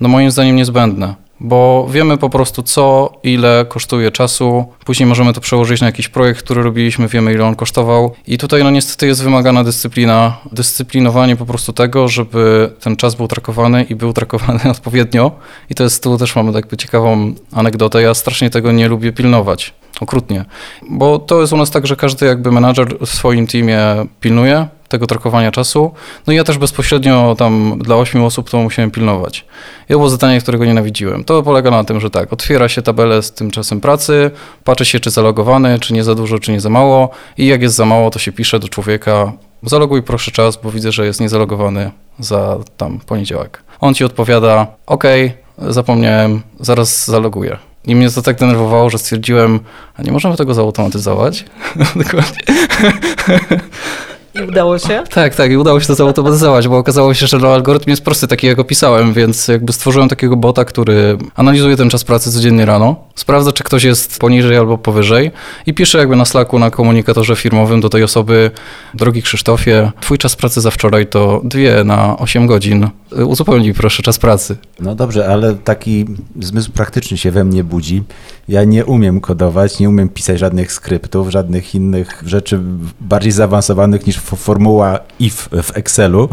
no moim zdaniem niezbędne, bo wiemy po prostu co, ile kosztuje czasu, później możemy to przełożyć na jakiś projekt, który robiliśmy, wiemy ile on kosztował. I tutaj no niestety jest wymagana dyscyplina, dyscyplinowanie po prostu tego, żeby ten czas był trakowany i był trakowany [laughs] odpowiednio. I to jest, tu też mamy jakby ciekawą anegdotę, ja strasznie tego nie lubię pilnować. Okrutnie, bo to jest u nas tak, że każdy jakby menadżer w swoim teamie pilnuje tego trakowania czasu. No i ja też bezpośrednio tam dla ośmiu osób to musiałem pilnować. I to było zadanie, którego nienawidziłem. To polega na tym, że tak, otwiera się tabelę z tym czasem pracy, patrzy się, czy zalogowany, czy nie za dużo, czy nie za mało i jak jest za mało, to się pisze do człowieka, zaloguj proszę czas, bo widzę, że jest niezalogowany za tam poniedziałek. On ci odpowiada, ok, zapomniałem, zaraz zaloguję. I mnie to tak denerwowało, że stwierdziłem, a nie możemy tego zautomatyzować? [laughs] Dokładnie. I udało się? Tak, tak, i udało się to zautomatyzować, bo okazało się, że no, algorytm jest prosty, taki jak opisałem, więc jakby stworzyłem takiego bota, który analizuje ten czas pracy codziennie rano, sprawdza, czy ktoś jest poniżej albo powyżej i pisze jakby na Slacku, na komunikatorze firmowym do tej osoby, drogi Krzysztofie, twój czas pracy za wczoraj to dwie na 8 godzin, uzupełnij proszę czas pracy. No dobrze, ale taki zmysł praktyczny się we mnie budzi. Ja nie umiem kodować, nie umiem pisać żadnych skryptów, żadnych innych rzeczy bardziej zaawansowanych niż formuła if w Excelu.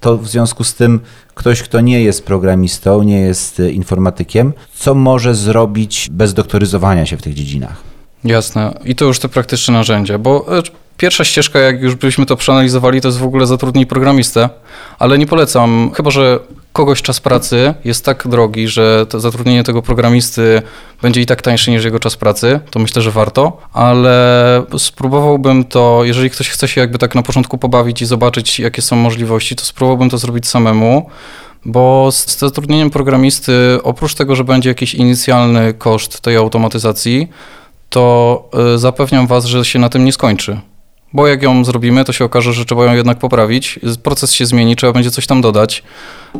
To w związku z tym ktoś, kto nie jest programistą, nie jest e, informatykiem, co może zrobić bez doktoryzowania się w tych dziedzinach? Jasne. I to już te praktyczne narzędzia, bo e, pierwsza ścieżka, jak już byśmy to przeanalizowali, to jest w ogóle zatrudnij programistę, ale nie polecam, chyba że kogoś czas pracy jest tak drogi, że zatrudnienie tego programisty będzie i tak tańsze niż jego czas pracy, to myślę, że warto, ale spróbowałbym to, jeżeli ktoś chce się jakby tak na początku pobawić i zobaczyć, jakie są możliwości, to spróbowałbym to zrobić samemu, bo z zatrudnieniem programisty, oprócz tego, że będzie jakiś inicjalny koszt tej automatyzacji, to y, zapewniam Was, że się na tym nie skończy. Bo jak ją zrobimy, to się okaże, że trzeba ją jednak poprawić. Proces się zmieni, trzeba będzie coś tam dodać.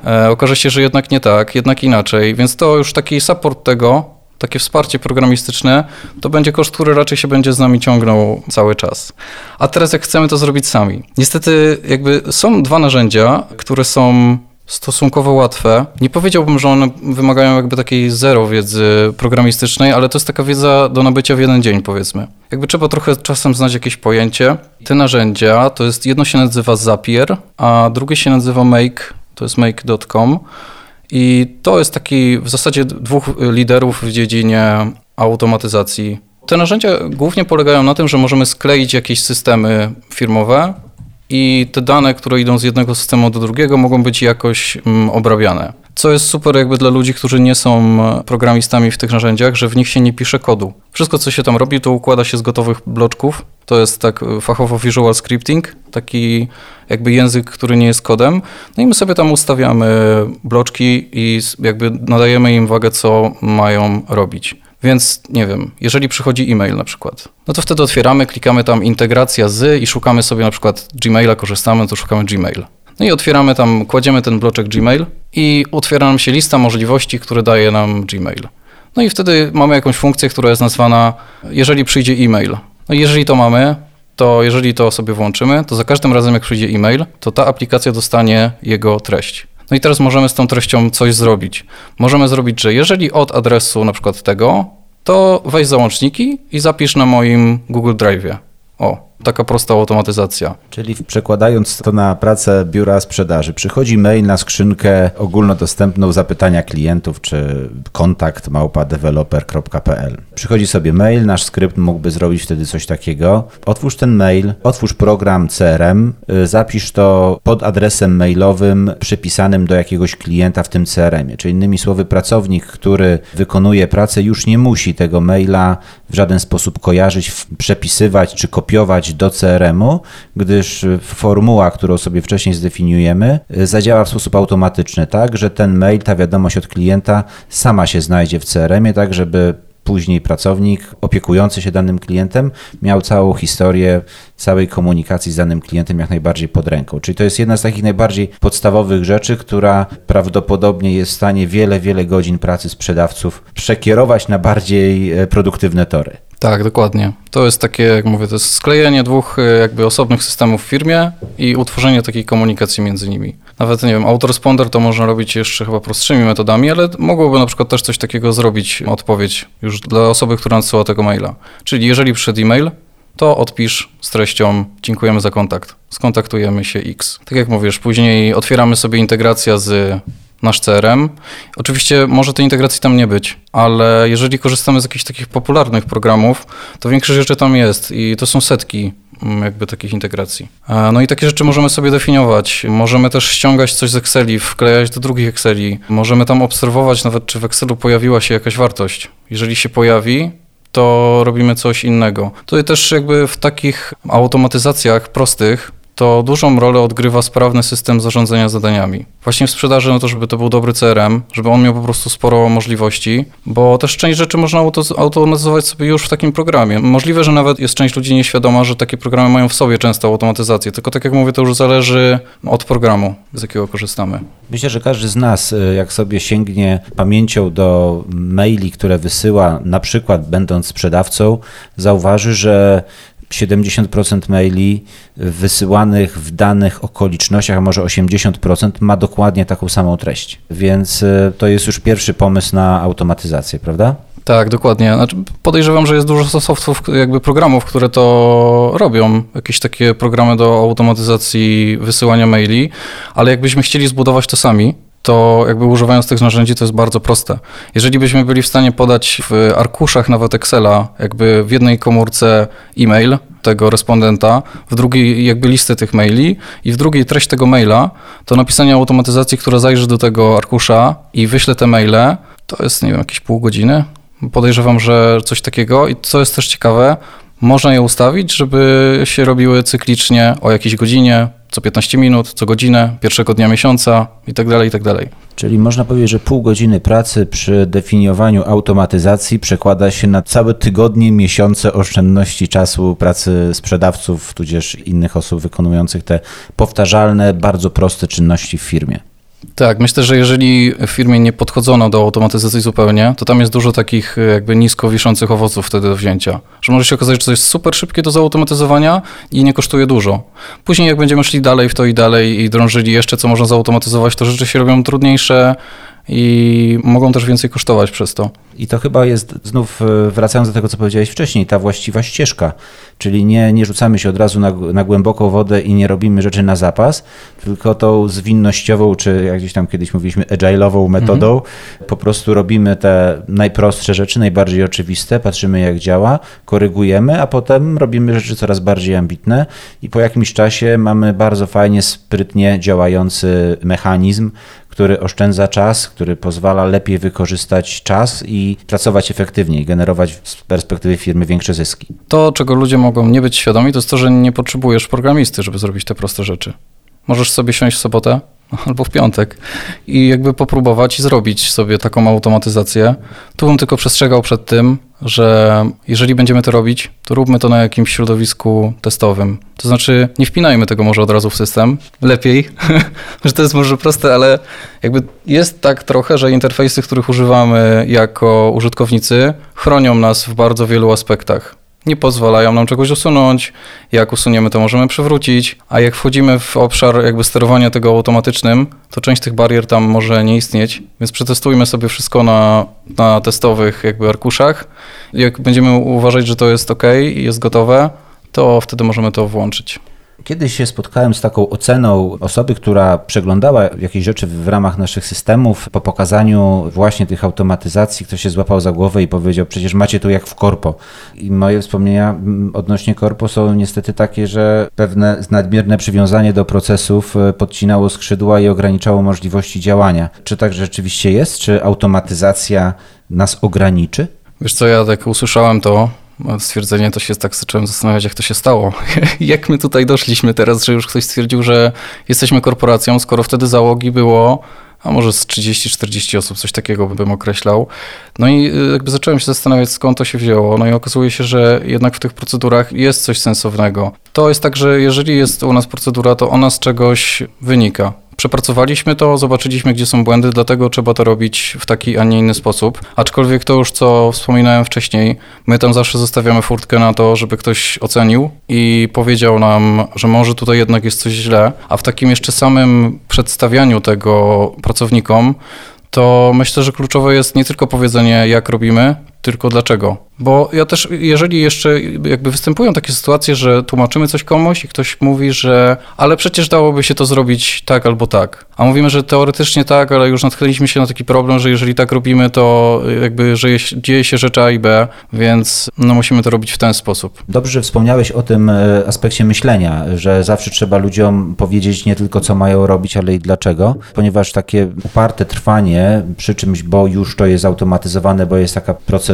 E, okaże się, że jednak nie tak, jednak inaczej. Więc to już taki support tego, takie wsparcie programistyczne, to będzie koszt, który raczej się będzie z nami ciągnął cały czas. A teraz jak chcemy to zrobić sami. Niestety jakby są dwa narzędzia, które są stosunkowo łatwe. Nie powiedziałbym, że one wymagają jakby takiej zero wiedzy programistycznej, ale to jest taka wiedza do nabycia w jeden dzień, powiedzmy. Jakby trzeba trochę czasem znać jakieś pojęcie. Te narzędzia, to jest jedno się nazywa Zapier, a drugie się nazywa Make, to jest make.com. I to jest taki w zasadzie dwóch liderów w dziedzinie automatyzacji. Te narzędzia głównie polegają na tym, że możemy skleić jakieś systemy firmowe i te dane, które idą z jednego systemu do drugiego, mogą być jakoś mm, obrabiane. Co jest super jakby dla ludzi, którzy nie są programistami w tych narzędziach, że w nich się nie pisze kodu. Wszystko, co się tam robi, to układa się z gotowych bloczków. To jest tak fachowo visual scripting, taki jakby język, który nie jest kodem. No i my sobie tam ustawiamy bloczki i jakby nadajemy im wagę, co mają robić. Więc nie wiem, jeżeli przychodzi e-mail na przykład, no to wtedy otwieramy, klikamy tam integracja z i szukamy sobie na przykład Gmaila, korzystamy, to szukamy Gmail. No i otwieramy tam, kładziemy ten bloczek Gmail i otwiera nam się lista możliwości, które daje nam Gmail. No i wtedy mamy jakąś funkcję, która jest nazwana, jeżeli przyjdzie e-mail. No i jeżeli to mamy, to jeżeli to sobie włączymy, to za każdym razem jak przyjdzie e-mail, to ta aplikacja dostanie jego treść. No i teraz możemy z tą treścią coś zrobić. Możemy zrobić, że jeżeli od adresu na przykład tego, to weź załączniki i zapisz na moim Google Drive'ie. O, Taka prosta automatyzacja. Czyli przekładając to na pracę biura sprzedaży, przychodzi mail na skrzynkę ogólnodostępną zapytania klientów czy kontakt małpadeveloper.pl. Przychodzi sobie mail, nasz skrypt mógłby zrobić wtedy coś takiego. Otwórz ten mail, otwórz program CRM, y, zapisz to pod adresem mailowym przypisanym do jakiegoś klienta w tym CRM-ie. Czyli innymi słowy, pracownik, który wykonuje pracę, już nie musi tego maila w żaden sposób kojarzyć, przepisywać czy kopiować do CRM-u, gdyż formuła, którą sobie wcześniej zdefiniujemy, zadziała w sposób automatyczny, tak, że ten mail, ta wiadomość od klienta sama się znajdzie w CRM-ie, tak, żeby później pracownik opiekujący się danym klientem miał całą historię całej komunikacji z danym klientem jak najbardziej pod ręką. Czyli to jest jedna z takich najbardziej podstawowych rzeczy, która prawdopodobnie jest w stanie wiele, wiele godzin pracy sprzedawców przekierować na bardziej e, produktywne tory. Tak, dokładnie. To jest takie, jak mówię, to jest sklejenie dwóch e, jakby osobnych systemów w firmie i utworzenie takiej komunikacji między nimi. Nawet, nie wiem, autoresponder to można robić jeszcze chyba prostszymi metodami, ale mogłoby na przykład też coś takiego zrobić, odpowiedź już dla osoby, która nadsyła tego maila. Czyli jeżeli przyszedł e-mail, to odpisz z treścią dziękujemy za kontakt, skontaktujemy się X. Tak jak mówisz, później otwieramy sobie integracja z nasz CRM. Oczywiście może tej integracji tam nie być, ale jeżeli korzystamy z jakichś takich popularnych programów, to większość rzeczy tam jest i to są setki mm, jakby takich integracji. E, no i takie rzeczy możemy sobie definiować. Możemy też ściągać coś z Exceli, wklejać do drugich Exceli. Możemy tam obserwować nawet, czy w Excelu pojawiła się jakaś wartość. Jeżeli się pojawi, to robimy coś innego. Tutaj też jakby w takich automatyzacjach prostych to dużą rolę odgrywa sprawny system zarządzania zadaniami. Właśnie w sprzedaży, no to żeby to był dobry CRM, żeby on miał po prostu sporo możliwości, bo też część rzeczy można automatyzować sobie już w takim programie. Możliwe, że nawet jest część ludzi nieświadoma, że takie programy mają w sobie często automatyzację, tylko tak jak mówię, to już zależy od programu, z jakiego korzystamy. Myślę, że każdy z nas, y, jak sobie sięgnie pamięcią do maili, które wysyła, na przykład będąc sprzedawcą, zauważy, że 70% maili wysyłanych w danych okolicznościach, a może 80% ma dokładnie taką samą treść. Więc y, to jest już pierwszy pomysł na automatyzację, prawda? Tak, dokładnie. Znaczy, podejrzewam, że jest dużo softów, jakby programów, które to robią, jakieś takie programy do automatyzacji wysyłania maili, ale jakbyśmy chcieli zbudować to sami, to jakby używając tych narzędzi to jest bardzo proste. Jeżeli byśmy byli w stanie podać w arkuszach nawet Excela, jakby w jednej komórce e-mail tego respondenta, w drugiej jakby listę tych maili i w drugiej treść tego maila, to napisanie automatyzacji, która zajrzy do tego arkusza i wyśle te maile, to jest, nie wiem, jakieś pół godziny. Podejrzewam, że coś takiego i co jest też ciekawe, można je ustawić, żeby się robiły cyklicznie o jakiejś godzinie, co 15 minut, co godzinę, pierwszego dnia miesiąca itd., tak itd. Tak Czyli można powiedzieć, że pół godziny pracy przy definiowaniu automatyzacji przekłada się na całe tygodnie, miesiące oszczędności czasu pracy sprzedawców, tudzież innych osób wykonujących te powtarzalne, bardzo proste czynności w firmie. Tak, myślę, że jeżeli w firmie nie podchodzono do automatyzacji zupełnie, to tam jest dużo takich e, jakby nisko wiszących owoców wtedy do wzięcia. Że może się okazać, że to jest super szybkie do zautomatyzowania i nie kosztuje dużo. Później jak będziemy szli dalej w to i dalej i drążyli jeszcze, co można zautomatyzować, to rzeczy się robią trudniejsze, i mogą też więcej kosztować przez to. I to chyba jest, znów e, wracając do tego, co powiedziałeś wcześniej, ta właściwa ścieżka, czyli nie, nie rzucamy się od razu na, na głęboką wodę i nie robimy rzeczy na zapas, tylko tą zwinnościową, czy jak gdzieś tam kiedyś mówiliśmy, agile'ową metodą, mhm. po prostu robimy te najprostsze rzeczy, najbardziej oczywiste, patrzymy jak działa, korygujemy, a potem robimy rzeczy coraz bardziej ambitne i po jakimś czasie mamy bardzo fajnie, sprytnie działający mechanizm, który oszczędza czas, który pozwala lepiej wykorzystać czas i pracować efektywniej, generować z perspektywy firmy większe zyski. To, czego ludzie mogą nie być świadomi, to jest to, że nie potrzebujesz programisty, żeby zrobić te proste rzeczy. Możesz sobie siąść w sobotę, albo w piątek i jakby popróbować i zrobić sobie taką automatyzację. Tu bym tylko przestrzegał przed tym, że jeżeli będziemy to robić, to róbmy to na jakimś środowisku testowym. To znaczy nie wpinajmy tego może od razu w system, lepiej, [laughs] że to jest może proste, ale jakby jest tak trochę, że interfejsy, których używamy jako użytkownicy, chronią nas w bardzo wielu aspektach nie pozwalają nam czegoś usunąć. Jak usuniemy, to możemy przywrócić, a jak wchodzimy w obszar jakby sterowania tego automatycznym, to część tych barier tam może nie istnieć, więc przetestujmy sobie wszystko na, na testowych jakby arkuszach. Jak będziemy uważać, że to jest ok i jest gotowe, to wtedy możemy to włączyć. Kiedyś się spotkałem z taką oceną osoby, która przeglądała jakieś rzeczy w ramach naszych systemów. Po pokazaniu właśnie tych automatyzacji, ktoś się złapał za głowę i powiedział: Przecież macie tu jak w korpo. I moje wspomnienia mm, odnośnie korpo są niestety takie, że pewne nadmierne przywiązanie do procesów e, podcinało skrzydła i ograniczało możliwości działania. Czy tak rzeczywiście jest? Czy automatyzacja nas ograniczy? Wiesz co, ja tak usłyszałem to, stwierdzenie, to się tak zacząłem zastanawiać, jak to się stało. [laughs] jak my tutaj doszliśmy teraz, że już ktoś stwierdził, że jesteśmy korporacją, skoro wtedy załogi było a może z 30-40 osób, coś takiego bym określał. No i y, jakby zacząłem się zastanawiać, skąd to się wzięło. No i okazuje się, że jednak w tych procedurach jest coś sensownego. To jest tak, że jeżeli jest u nas procedura, to ona z czegoś wynika przepracowaliśmy to, zobaczyliśmy, gdzie są błędy, dlatego trzeba to robić w taki, a nie inny sposób. Aczkolwiek to już, co wspominałem wcześniej, my tam zawsze zostawiamy furtkę na to, żeby ktoś ocenił i powiedział nam, że może tutaj jednak jest coś źle, a w takim jeszcze samym przedstawianiu tego pracownikom, to myślę, że kluczowe jest nie tylko powiedzenie, jak robimy, tylko dlaczego. Bo ja też, jeżeli jeszcze jakby występują takie sytuacje, że tłumaczymy coś komuś i ktoś mówi, że ale przecież dałoby się to zrobić tak albo tak. A mówimy, że teoretycznie tak, ale już natknęliśmy się na taki problem, że jeżeli tak robimy, to jakby, że dzieje się rzecz A i B, więc no musimy to robić w ten sposób. Dobrze, że wspomniałeś o tym e, aspekcie myślenia, że zawsze trzeba ludziom powiedzieć nie tylko co mają robić, ale i dlaczego, ponieważ takie uparte trwanie przy czymś, bo już to jest automatyzowane, bo jest taka procedura,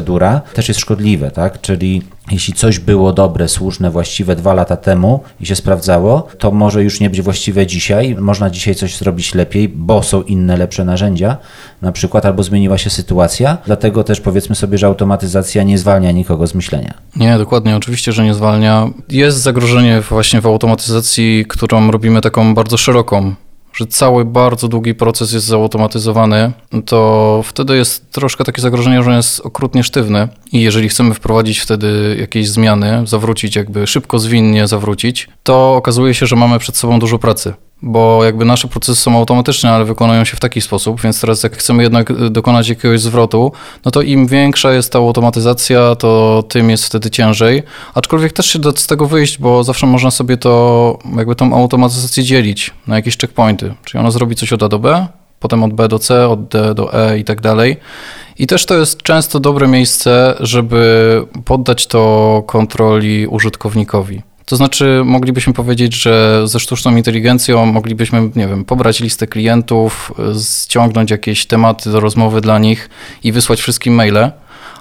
też jest szkodliwe, tak? Czyli jeśli coś było dobre, słuszne, właściwe dwa lata temu i się sprawdzało, to może już nie być właściwe dzisiaj. Można dzisiaj coś zrobić lepiej, bo są inne, lepsze narzędzia, na przykład, albo zmieniła się sytuacja. Dlatego też powiedzmy sobie, że automatyzacja nie zwalnia nikogo z myślenia. Nie, dokładnie, oczywiście, że nie zwalnia. Jest zagrożenie właśnie w automatyzacji, którą robimy taką bardzo szeroką że cały bardzo długi proces jest zautomatyzowany, to wtedy jest troszkę takie zagrożenie, że on jest okrutnie sztywny. I jeżeli chcemy wprowadzić wtedy jakieś zmiany, zawrócić jakby szybko, zwinnie zawrócić, to okazuje się, że mamy przed sobą dużo pracy bo jakby nasze procesy są automatyczne, ale wykonują się w taki sposób, więc teraz jak chcemy jednak dokonać jakiegoś zwrotu, no to im większa jest ta automatyzacja, to tym jest wtedy ciężej. Aczkolwiek też się da z tego wyjść, bo zawsze można sobie to, jakby tą automatyzację dzielić na jakieś checkpointy. Czyli ona zrobi coś od A do B, potem od B do C, od D do E i tak dalej. I też to jest często dobre miejsce, żeby poddać to kontroli użytkownikowi. To znaczy, moglibyśmy powiedzieć, że ze sztuczną inteligencją moglibyśmy, nie wiem, pobrać listę klientów, ściągnąć jakieś tematy do rozmowy dla nich i wysłać wszystkim maile,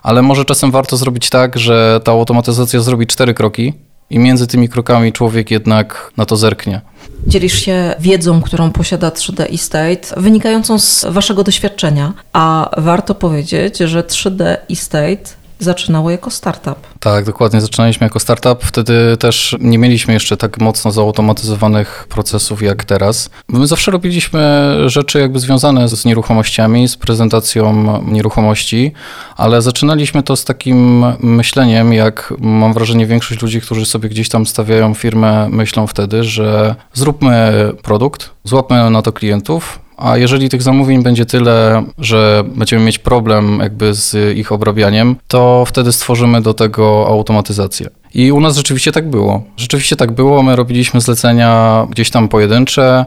ale może czasem warto zrobić tak, że ta automatyzacja zrobi cztery kroki i między tymi krokami człowiek jednak na to zerknie. Dzielisz się wiedzą, którą posiada 3D Estate, wynikającą z waszego doświadczenia, a warto powiedzieć, że 3D Estate zaczynało jako startup. Tak, dokładnie. Zaczynaliśmy jako startup. Wtedy też nie mieliśmy jeszcze tak mocno zautomatyzowanych procesów jak teraz. My zawsze robiliśmy rzeczy jakby związane z nieruchomościami, z prezentacją nieruchomości, ale zaczynaliśmy to z takim myśleniem, jak mam wrażenie większość ludzi, którzy sobie gdzieś tam stawiają firmę, myślą wtedy, że zróbmy produkt, złapmy na to klientów, a jeżeli tych zamówień będzie tyle, że będziemy mieć problem jakby z ich obrabianiem, to wtedy stworzymy do tego automatyzację. I u nas rzeczywiście tak było. Rzeczywiście tak było. My robiliśmy zlecenia gdzieś tam pojedyncze,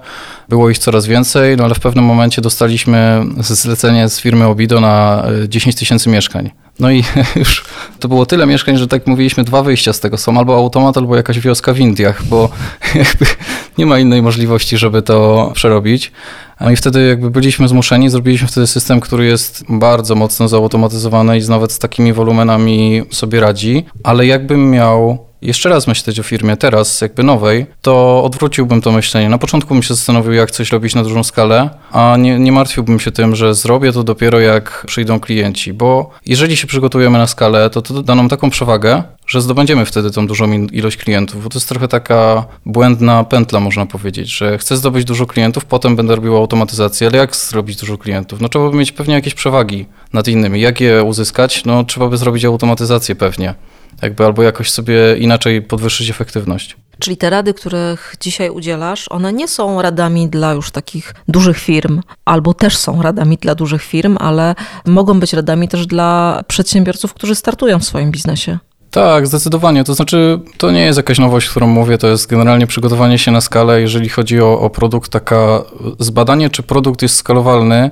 było ich coraz więcej, no ale w pewnym momencie dostaliśmy zlecenie z firmy Obido na 10 e, tysięcy mieszkań. No i [laughs] już to było tyle mieszkań, że tak mówiliśmy, dwa wyjścia z tego są, albo automat, albo jakaś wioska w Indiach, bo [laughs] jakby nie ma innej możliwości, żeby to przerobić. I wtedy jakby byliśmy zmuszeni, zrobiliśmy wtedy system, który jest bardzo mocno zautomatyzowany i nawet z takimi wolumenami sobie radzi, ale jakbym miał jeszcze raz myśleć o firmie teraz, jakby nowej, to odwróciłbym to myślenie. Na początku bym się zastanowił, jak coś robić na dużą skalę, a nie, nie martwiłbym się tym, że zrobię to dopiero jak przyjdą klienci, bo jeżeli się przygotujemy na skalę, to to da nam taką przewagę, że zdobędziemy wtedy tą dużą ilość klientów, bo to jest trochę taka błędna pętla, można powiedzieć, że chcę zdobyć dużo klientów, potem będę robił automatyzację, ale jak zrobić dużo klientów? No trzeba by mieć pewnie jakieś przewagi nad innymi. Jak je uzyskać? No trzeba by zrobić automatyzację pewnie. Jakby albo jakoś sobie inaczej podwyższyć efektywność. Czyli te rady, których dzisiaj udzielasz, one nie są radami dla już takich dużych firm, albo też są radami dla dużych firm, ale mogą być radami też dla przedsiębiorców, którzy startują w swoim biznesie. Tak, zdecydowanie. To znaczy, to nie jest jakaś nowość, którą mówię, to jest generalnie przygotowanie się na skalę, jeżeli chodzi o, o produkt, taka zbadanie, czy produkt jest skalowalny.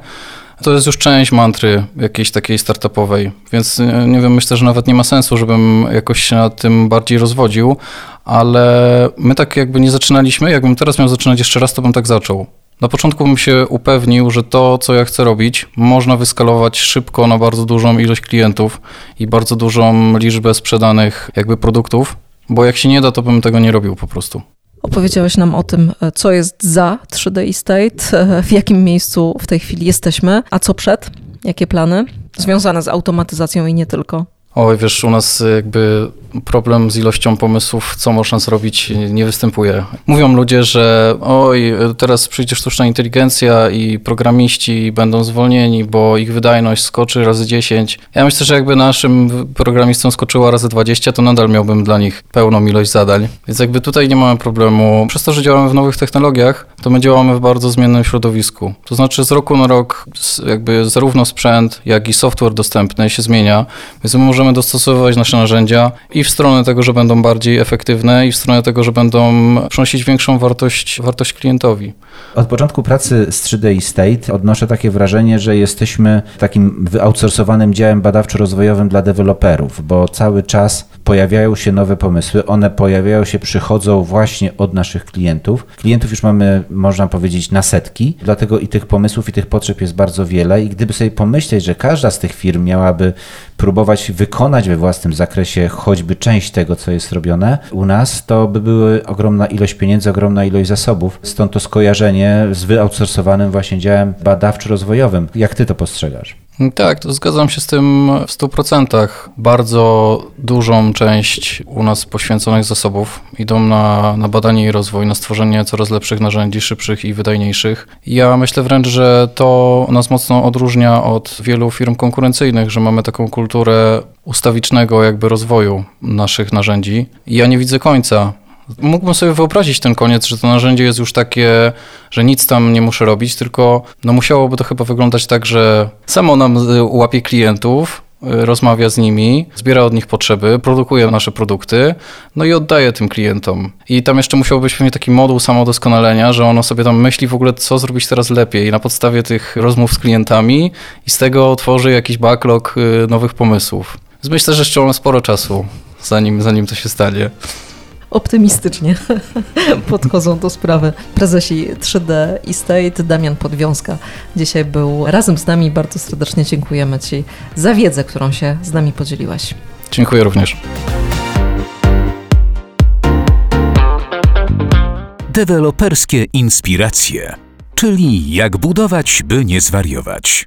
To jest już część mantry jakiejś takiej startupowej, więc e, nie wiem, myślę, że nawet nie ma sensu, żebym jakoś się nad tym bardziej rozwodził, ale my tak jakby nie zaczynaliśmy. Jakbym teraz miał zaczynać jeszcze raz, to bym tak zaczął. Na początku bym się upewnił, że to, co ja chcę robić, można wyskalować szybko na bardzo dużą ilość klientów i bardzo dużą liczbę sprzedanych jakby produktów, bo jak się nie da, to bym tego nie robił po prostu. Opowiedziałeś nam o tym, co jest za 3D Estate, w jakim miejscu w tej chwili jesteśmy, a co przed, jakie plany związane z automatyzacją i nie tylko. Oj, wiesz, u nas jakby problem z ilością pomysłów, co można zrobić, nie występuje. Mówią ludzie, że oj, teraz przyjdzie sztuczna inteligencja i programiści będą zwolnieni, bo ich wydajność skoczy razy 10. Ja myślę, że jakby naszym programistom skoczyła razy 20, to nadal miałbym dla nich pełną ilość zadań. Więc jakby tutaj nie mamy problemu. Przez to, że działamy w nowych technologiach, to my działamy w bardzo zmiennym środowisku. To znaczy z roku na rok jakby zarówno sprzęt, jak i software dostępny się zmienia, więc my możemy dostosowywać nasze narzędzia i w stronę tego, że będą bardziej efektywne i w stronę tego, że będą przynosić większą wartość, wartość klientowi. Od początku pracy z 3D State odnoszę takie wrażenie, że jesteśmy takim wyoutsourcowanym działem badawczo-rozwojowym dla deweloperów, bo cały czas pojawiają się nowe pomysły, one pojawiają się, przychodzą właśnie od naszych klientów. Klientów już mamy, można powiedzieć, na setki, dlatego i tych pomysłów, i tych potrzeb jest bardzo wiele. I gdyby sobie pomyśleć, że każda z tych firm miałaby próbować wykonać we własnym zakresie choćby część tego, co jest robione u nas, to by były ogromna ilość pieniędzy, ogromna ilość zasobów. Stąd to skojarzenie z wyoutsourcowanym właśnie działem badawczo-rozwojowym. Jak ty to postrzegasz? Tak, to zgadzam się z tym w 100%. Bardzo dużą część u nas poświęconych zasobów idą na, na badanie i rozwój, na stworzenie coraz lepszych narzędzi, szybszych i wydajniejszych. Ja myślę wręcz, że to nas mocno odróżnia od wielu firm konkurencyjnych, że mamy taką kulturę ustawicznego jakby rozwoju naszych narzędzi. I ja nie widzę końca Mógłbym sobie wyobrazić ten koniec, że to narzędzie jest już takie, że nic tam nie muszę robić, tylko no musiałoby to chyba wyglądać tak, że samo nam łapie klientów, y, rozmawia z nimi, zbiera od nich potrzeby, produkuje nasze produkty, no i oddaje tym klientom. I tam jeszcze musiał być pewnie taki moduł samodoskonalenia, że ono sobie tam myśli w ogóle, co zrobić teraz lepiej na podstawie tych rozmów z klientami i z tego tworzy jakiś backlog y, nowych pomysłów. Więc myślę, że jeszcze mamy sporo czasu, zanim, zanim to się stanie optymistycznie [laughs] podchodzą do sprawy prezesi 3D Estate. Damian Podwiązka dzisiaj był razem z nami. Bardzo serdecznie dziękujemy Ci za wiedzę, którą się z nami podzieliłaś. Dziękuję również. Deweloperskie inspiracje, czyli jak budować, by nie zwariować.